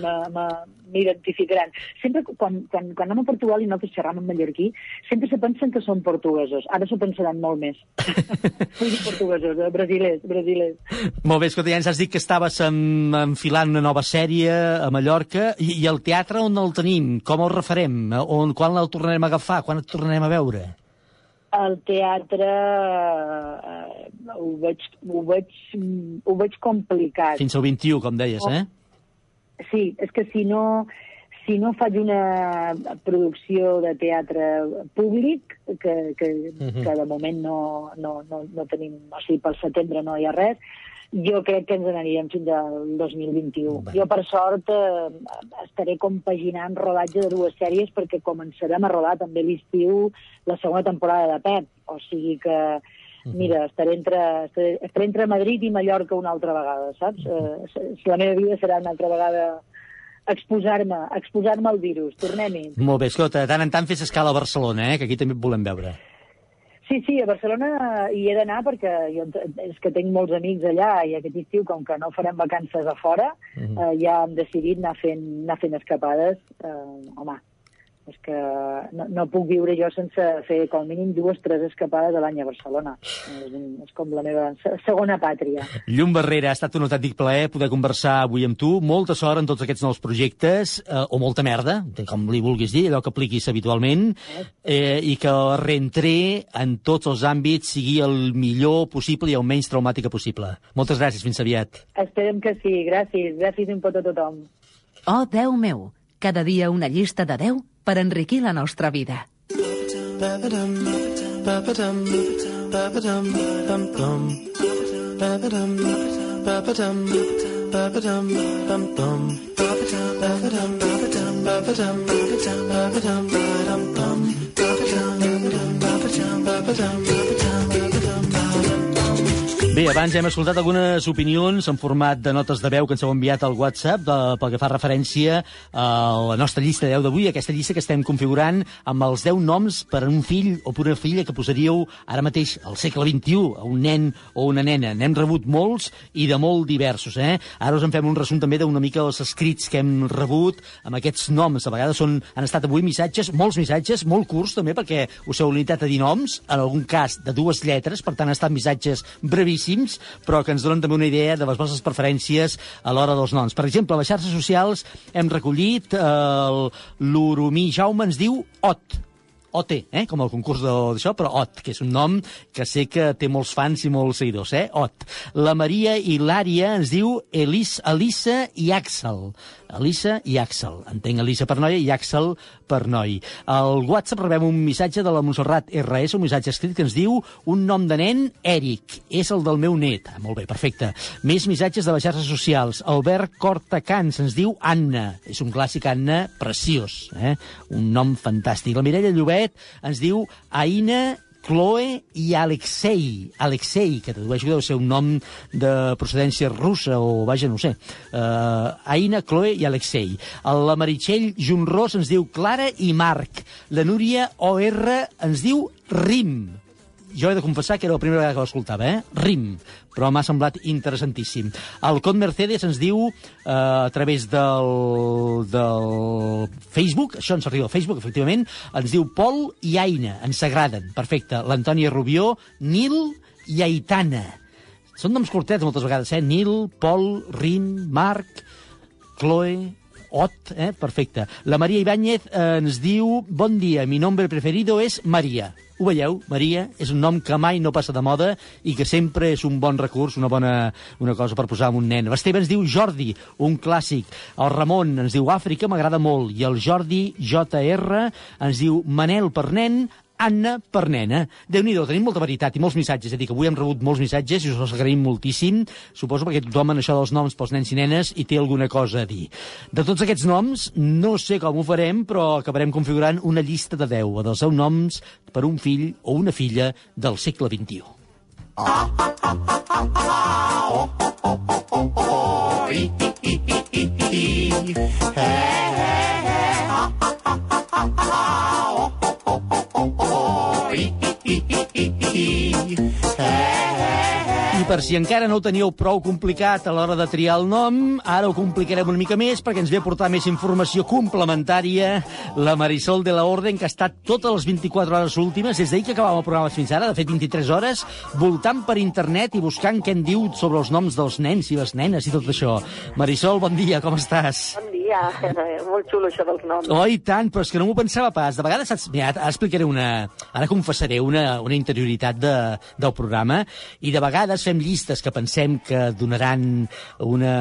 m'identificaran. Sempre quan, quan, quan anem a Portugal i nosaltres xerram en mallorquí, sempre se pensen que són portuguesos. Ara s'ho pensaran molt més. Vull dir portuguesos, eh, brasilers, brasilers.
Molt bé, escolta, ja ens has dit que estaves en, enfilant una nova sèrie a Mallorca i, i el teatre on el tenim? Com el refarem? On, quan el tornarem a agafar? Quan et tornarem a veure?
El teatre eh, ho, veig, ho, veig, ho veig complicat.
Fins al 21, com deies, eh?
Sí, és que si no, si no faig una producció de teatre públic, que, que,
Mhm.
que de moment no, no, no, no tenim, o sigui, pel setembre no hi ha res, jo crec que ens n'aniríem fins al 2021. Jo, per sort, eh, estaré compaginant rodatge de dues sèries perquè començarem a rodar també l'estiu la segona temporada de Pep. O sigui que, mira, estaré entre, estaré, estaré entre Madrid i Mallorca una altra vegada, saps? Eh, s- la meva vida serà una altra vegada exposar-me, exposar-me al virus. Tornem-hi.
Molt bé, escolta, tant en tant fes escala a Barcelona, eh? que aquí també et volem veure.
Sí, sí, a Barcelona hi he d'anar perquè jo, és que tinc molts amics allà i aquest estiu, com que no farem vacances a fora,
Mhm.
eh, ja hem decidit anar fent, anar fent escapades. Eh, home, és que no, no puc viure jo sense fer com a mínim dues, tres escapades a l'any a Barcelona. És, un, és com la meva se- segona pàtria.
Llum Barrera, ha estat un autèntic plaer poder conversar avui amb tu. Molta sort en tots aquests nous projectes, eh, o molta merda, com li vulguis dir, allò que apliquis habitualment, eh, i que el reentré en tots els àmbits sigui el millor possible i el menys traumàtica possible. Moltes gràcies, fins aviat.
Esperem que sí. Gràcies. Gràcies un pot a tothom.
Oh, Déu meu, cada dia una llista de 10 per enriquir la nostra vida.
Ba-ba-dum, ba-ba-dum, ba-ba-dum, ba-ba-dum, Bé, abans hem escoltat algunes opinions en format de notes de veu que ens heu enviat al WhatsApp de, pel que fa referència a la nostra llista de 10 d'avui, aquesta llista que estem configurant amb els 10 noms per a un fill o per una filla que posaríeu ara mateix al segle XXI, a un nen o una nena. N'hem rebut molts i de molt diversos, eh? Ara us en fem un resum també d'una mica dels escrits que hem rebut amb aquests noms. A vegades són, han estat avui missatges, molts missatges, molt curts també, perquè us heu limitat a dir noms, en algun cas de dues lletres, per tant han estat missatges brevíssims, però que ens donen també una idea de les vostres preferències a l'hora dels noms. Per exemple, a les xarxes socials hem recollit eh, l'Oromí Jaume ens diu Ot, OT, eh? com el concurs d'això, però OT, que és un nom que sé que té molts fans i molts seguidors, eh? OT. La Maria Hilària ens diu Elis, Elisa i Àxel. Elisa i Àxel. Entenc Elisa per noia i Àxel per noi. Al WhatsApp rebem un missatge de la Montserrat RS, un missatge escrit que ens diu un nom de nen, Eric. És el del meu net. Ah, molt bé, perfecte. Més missatges de les xarxes socials. Albert Cortacans ens diu Anna. És un clàssic Anna preciós. Eh? Un nom fantàstic. La Mireia Llobet ens diu Aina Chloe i Alexei. Alexei, que tradueixo que deu ser un nom de procedència russa o, vaja, no sé. Uh, Aina, Chloe i Alexei. La Meritxell Junros ens diu Clara i Marc. La Núria OR ens diu Rim. Jo he de confessar que era la primera vegada que l'escoltava, eh? Rim, però m'ha semblat interessantíssim. El Cot Mercedes ens diu, eh, a través del, del Facebook, això ens arriba al Facebook, efectivament, ens diu Pol i Aina, ens agraden, perfecte. L'Antònia Rubió, Nil i Aitana. Són noms curtets moltes vegades, eh? Nil, Pol, Rim, Marc, Chloe, Ot, eh? perfecte. La Maria Ibáñez eh, ens diu Bon dia, mi nombre preferido és Maria. Ho veieu? Maria és un nom que mai no passa de moda i que sempre és un bon recurs, una bona una cosa per posar amb un nen. L'Esteve ens diu Jordi, un clàssic. El Ramon ens diu Àfrica, m'agrada molt. I el Jordi JR ens diu Manel per nen, Anna per nena. Déu-n'hi-do, tenim molta veritat i molts missatges. És a dir, que avui hem rebut molts missatges i us els agraïm moltíssim. Suposo perquè tothom en això dels noms pels nens i nenes hi té alguna cosa a dir. De tots aquests noms, no sé com ho farem, però acabarem configurant una llista de 10 dels 10 noms per un fill o una filla del segle XXI. I per si encara no ho teníeu prou complicat a l'hora de triar el nom, ara ho complicarem una mica més perquè ens ve a portar més informació complementària la Marisol de la Orden, que ha estat totes les 24 hores últimes, des d'ahir que acabàvem el programa fins ara, de fet 23 hores, voltant per internet i buscant què en diu sobre els noms dels nens i les nenes i tot això. Marisol, bon dia, com estàs?
Bon dia, molt xulo això dels noms.
Oh, i tant, però és que no m'ho pensava pas. De vegades, saps, mira, ara explicaré una... Ara confessaré una, una interioritat de, del programa i de vegades fem llistes que pensem que donaran una,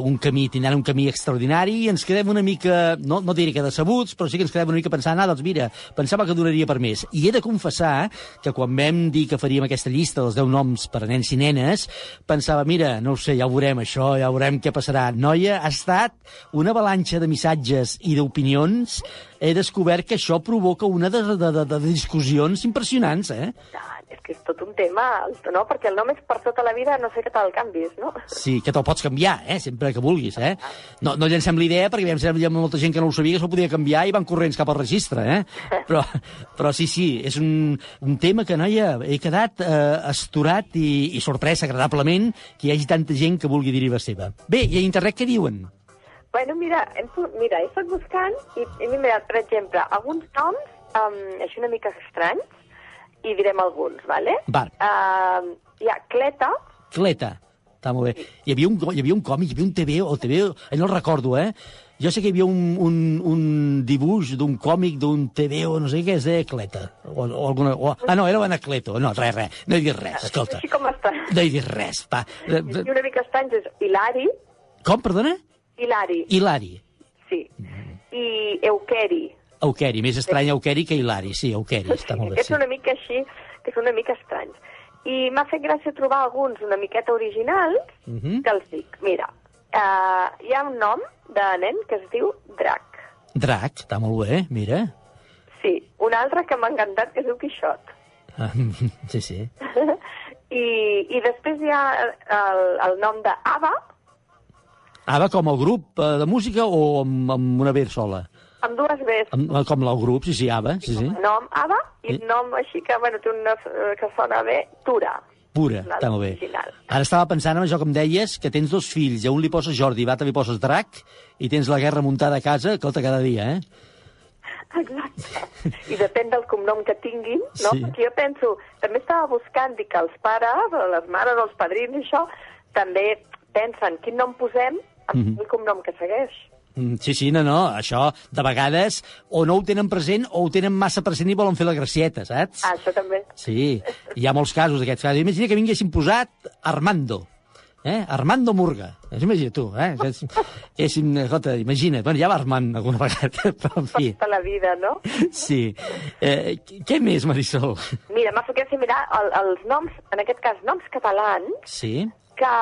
un camí, tindran un camí extraordinari i ens quedem una mica, no, no diré que decebuts, però sí que ens quedem una mica pensant, ah, doncs mira, pensava que donaria per més. I he de confessar que quan vam dir que faríem aquesta llista dels 10 noms per a nens i nenes, pensava, mira, no ho sé, ja ho veurem això, ja veurem què passarà. Noia, ha estat una avalanxa de missatges i d'opinions, he descobert que això provoca una de, de, de, de discussions impressionants, eh?
És que és tot un tema, no? Perquè el nom és per tota la vida, no sé què te'l canvis, no?
Sí, que te'l pots canviar, eh? sempre que vulguis. Eh? No, no llancem l'idea, perquè vam ser hi ha molta gent que no ho sabia, que se'l podia canviar i van corrents cap al registre. Eh? Però, però sí, sí, és un, un tema que, noia, he quedat eh, esturat i, i sorprès agradablement que hi hagi tanta gent que vulgui dir-hi la seva. Bé, i a internet què diuen?
Bueno, mira, hem, mira, he estat buscant i he mirat, per exemple, alguns noms um, així una mica estranys, i direm alguns, vale?
Va.
Uh, hi ha Cleta,
Cleta. Està molt bé. Hi havia un, hi havia un còmic, hi havia un TV, o TV, eh, no el recordo, eh? Jo sé que hi havia un, un, un dibuix d'un còmic d'un TV o no sé què, és de Cleta. O, o alguna, o, ah, no, era Anacleto. No, res, res. No he dit res, escolta.
així com està.
No he dit res, va. Eh,
I una mica estranys és Hilari,
Com, perdona?
Hilari,
Hilari.
sí, i Euqueri.
Euqueri, més estrany Euqueri que Hilari. Sí, Euqueri, està molt bé. Sí.
són una mica així, que són una mica estranys. I m'ha fet gràcia trobar alguns una miqueta originals,
Mhm.
que els dic. Mira, uh, hi ha un nom de nen que es diu Drac.
Drac, està molt bé, mira.
Sí, un altre que m'ha encantat que es diu Quixot.
Ah, Sí, sí.
I, i després hi ha el, el nom d'Ava,
Ava com el grup eh, de música o amb, amb una B sola?
amb dues Bs.
Amb, com el grup, sí, sí, Ava, sí, sí.
Nom Ava i
Sí.
nom així que, bueno, té una eh, que sona bé, Tura.
Pura, està molt bé. Ara estava pensant en això que em deies, que tens dos fills, a un li poses Jordi, a l'altre li poses Drac, i tens la guerra muntada a casa, escolta, cada dia, eh?
Exacte. I depèn del cognom que tinguin, no?
Sí.
Perquè jo penso, també estava buscant dir que els pares, les mares, els padrins, i això, també pensen quin nom posem
Mhm.
el cognom que segueix.
Mm, Sí, sí, no, no, això de vegades o no ho tenen present o ho tenen massa present i volen fer la gracieta, saps?
Ah, això també.
Sí, hi ha molts casos d'aquests casos. Imagina que vinguessin posat Armando, eh? Armando Murga. Imagina tu, eh? És, és, escolta, imagina't, bueno, ja va Armand alguna vegada, però en fi,
Tota la vida, no?
sí. Eh, què més, Marisol?
Mira, m'ha fet mirar el, els noms, en aquest cas, noms catalans,
Sí?
Que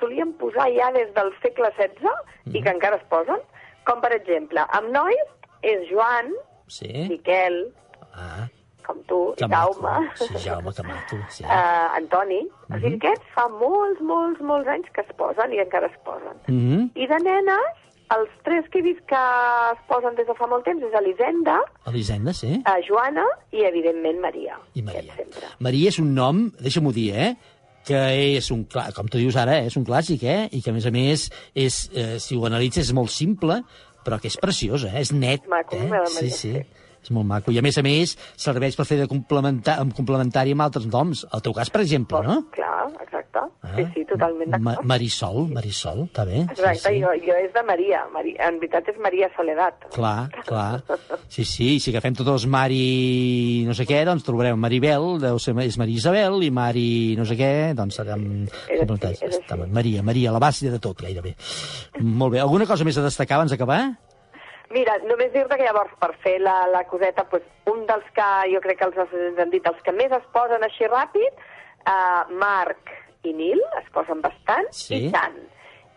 solien posar ja des del segle XVI i que encara es posen, com per exemple, amb nois és Joan,
Sí?
Miquel,
Ah,
com tu,
que maco.
Jaume,
Sí, Jaume, que maco, sí.
uh, Antoni. O sigui,
Mhm.
aquests fa molts, molts, molts anys que es posen i encara es posen.
Mhm.
I de nenes, els tres que he vist que es posen des de fa molt temps és Elisenda,
Elisenda, sí?
uh, Joana i, evidentment, Maria.
I Maria. Maria és un nom, deixa'm-ho dir, eh? Que és un, com tu dius ara, eh, és un clàssic, eh? i que a més a més, és, eh, si ho analitzes, és molt simple, però que és preciós, eh? és net.
Maco,
eh? Sí, sí. És molt maco. I a més a més, serveix per fer de complementar, amb complementari amb altres noms. El teu cas, per exemple, no?
Clar, exacte. Sí, sí, totalment
Ma
d'acord.
Marisol, Marisol, està bé.
Exacte,
Sí, sí.
jo, jo és de Maria. Maria. En veritat és Maria Soledat.
Clar, clar. Sí, sí, si agafem tots els Mari no sé què, doncs trobarem Maribel, deu ser, és Maria Isabel, i Mari no sé què, doncs serem complementats. Està bé. Maria, Maria, la base de tot, gairebé. Molt bé. Alguna cosa més a destacar abans d'acabar?
Mira, només dir-te que llavors, per fer la, la coseta, doncs, un dels que jo crec que els assistents han dit, els que més es posen així ràpid, uh, Marc i Nil, es posen bastant,
Sí.
i Jan.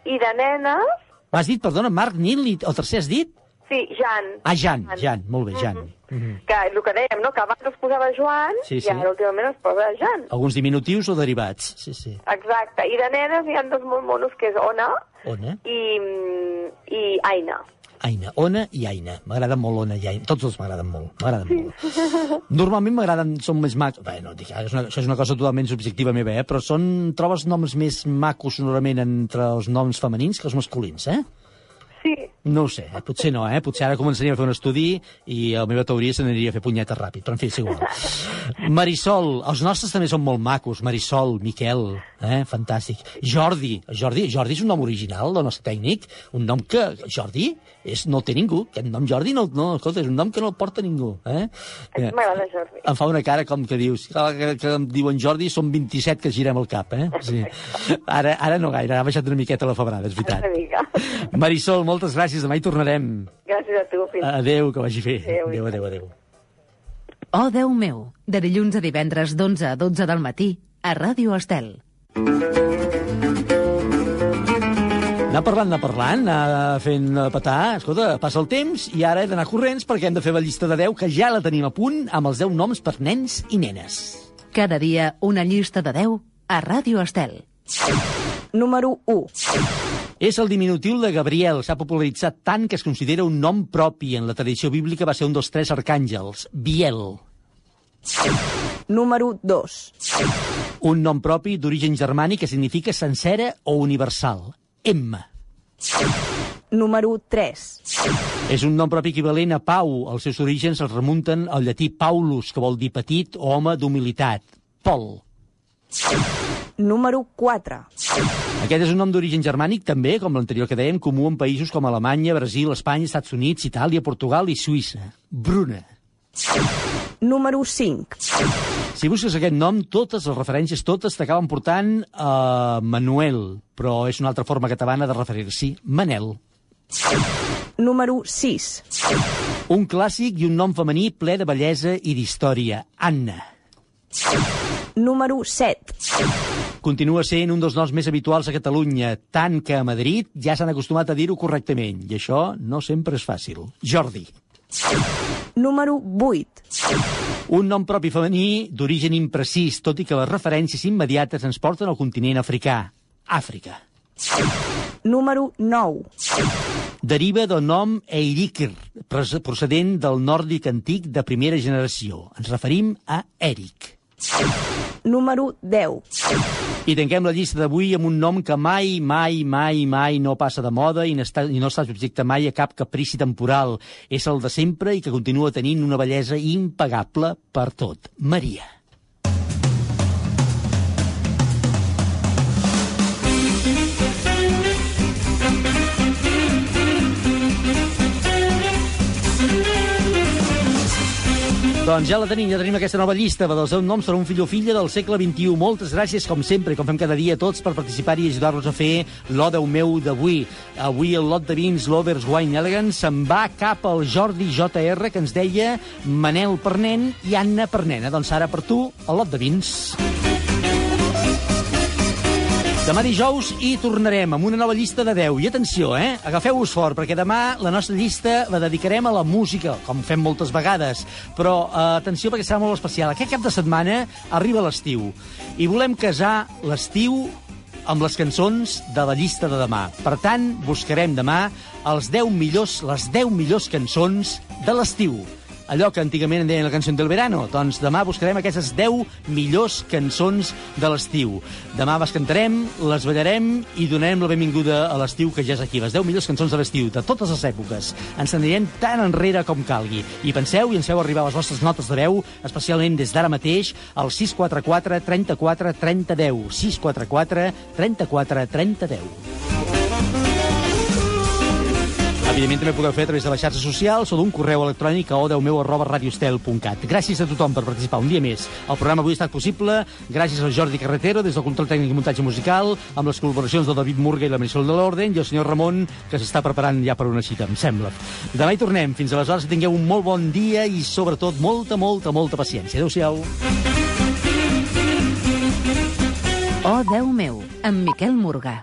I de nenes,
M'has dit, perdona, Marc, Nil, i el tercer has dit?
sí, Jan.
Ah, Jan, Jan, molt bé, Jan. Mhm.
Que és el que dèiem, no?, que abans es posava Joan
Sí,
i
sí.
ara últimament es posa Jan.
Alguns diminutius o derivats, sí, sí.
Exacte. I de nenes hi ha dos molt monos, que és Ona
Ona,
i, mm, i Aina.
Aina, Ona i Aina. M'agraden molt Ona i Aina. Tots dos m'agraden molt, m'agraden molt. Normalment m'agraden, són més macos... Bé, no, dic, és una, això és una cosa totalment subjectiva meva, eh? però són, trobes noms més macos sonorament entre els noms femenins que els masculins, eh?
Sí.
No ho sé, eh? potser no, eh? Potser ara començaríem a fer un estudi i la meva teoria se n'aniria a fer punyetes ràpid, però en fi, és igual. Marisol, els nostres també són molt macos. Marisol, Miquel, eh? fantàstic. Jordi, Jordi, Jordi és un nom original del nostre tècnic, un nom que, Jordi, és, no el té ningú. Aquest nom Jordi no, no, escolta, és un nom que no el porta ningú. Eh? Mira,
M'agrada Jordi.
em fa una cara com que dius, que, que, que em diuen Jordi, són 27 que girem el cap, eh? Sí. Ara, ara no gaire, ha baixat una miqueta la febrada, és veritat.
Una mica.
Marisol, moltes gràcies, demà hi tornarem.
Gràcies a tu, fins.
Adéu, que vagi bé.
Adéu.
Adéu, adéu, adéu.
Oh, Déu meu, de dilluns a divendres d'11 a 12 del matí a Ràdio Estel.
Anar parlant, anar parlant, anar fent eh, petar. Escolta, passa el temps i ara he d'anar corrents perquè hem de fer la llista de 10, que ja la tenim a punt, amb els 10 noms per nens i nenes.
Cada dia una llista de 10 a Ràdio Estel.
Número 1.
És el diminutiu de Gabriel. S'ha popularitzat tant que es considera un nom propi. En la tradició bíblica va ser un dels tres arcàngels, Biel.
Número 2.
Un nom propi d'origen germànic que significa sencera o universal, Emma.
Número 3.
És un nom propi equivalent a Pau. Els seus orígens es remunten al llatí Paulus, que vol dir petit o home d'humilitat. Pol.
Número 4.
Aquest és un nom d'origen germànic també, com l'anterior que dèiem, comú en països com Alemanya, Brasil, Espanya, Estats Units, Itàlia, Portugal i Suïssa. Bruna.
Número 5.
Si busques aquest nom, totes les referències, totes t'acaben portant a Manuel, però és una altra forma catalana de referir-s'hi, Manel.
Número 6.
Un clàssic i un nom femení ple de bellesa i d'història, Anna.
Número 7.
Continua sent un dels noms més habituals a Catalunya, tant que a Madrid ja s'han acostumat a dir-ho correctament, i això no sempre és fàcil. Jordi.
Número 8.
Un nom propi femení d'origen imprecís, tot i que les referències immediates ens porten al continent africà. Àfrica.
Número 9.
Deriva del nom Eirikr, pres- procedent del nòrdic antic de primera generació. Ens referim a Eric.
Número 10.
I tanquem la llista d'avui amb un nom que mai, mai, mai, mai no passa de moda i està, i no està subjecte mai a cap caprici temporal. És el de sempre i que continua tenint una bellesa impagable per tot. Maria. Doncs ja la tenim, ja tenim aquesta nova llista dels seus noms per un fill o filla del segle XXI. Moltes gràcies, com sempre, com fem cada dia, a tots per participar i ajudar-nos a fer l'Odeu meu d'avui. Avui el lot de vins Lovers Wine Elegance se'n va cap al Jordi JR, que ens deia Manel per nen i Anna per nena. Doncs ara per tu, el lot de vins. Demà dijous hi tornarem amb una nova llista de 10. I atenció, eh? Agafeu-vos fort, perquè demà la nostra llista la dedicarem a la música, com fem moltes vegades. Però eh, atenció, perquè serà molt especial. Aquest cap de setmana arriba l'estiu. I volem casar l'estiu amb les cançons de la llista de demà. Per tant, buscarem demà els 10 millors, les 10 millors cançons de l'estiu allò que antigament en deien la cançó del verano. Doncs demà buscarem aquestes 10 millors cançons de l'estiu. Demà les cantarem, les ballarem i donarem la benvinguda a l'estiu que ja és aquí. Les 10 millors cançons de l'estiu, de totes les èpoques. Ens anirem tan enrere com calgui. I penseu i ens feu arribar les vostres notes de veu, especialment des d'ara mateix, al 644 34 30 10. 644 34 30 10. Evidentment també podeu fer a través de les xarxes socials o d'un correu electrònic a odeumeu arroba radiostel.cat. Gràcies a tothom per participar un dia més. El programa avui ha estat possible gràcies al Jordi Carretero des del control tècnic i muntatge musical, amb les col·laboracions del David Murga i la Marisol de l'Orden i el senyor Ramon, que s'està preparant ja per una cita, em sembla. Demà hi tornem. Fins aleshores que tingueu un molt bon dia i sobretot molta, molta, molta paciència. Adéu-siau.
Oh, Déu meu, amb Miquel Morgà.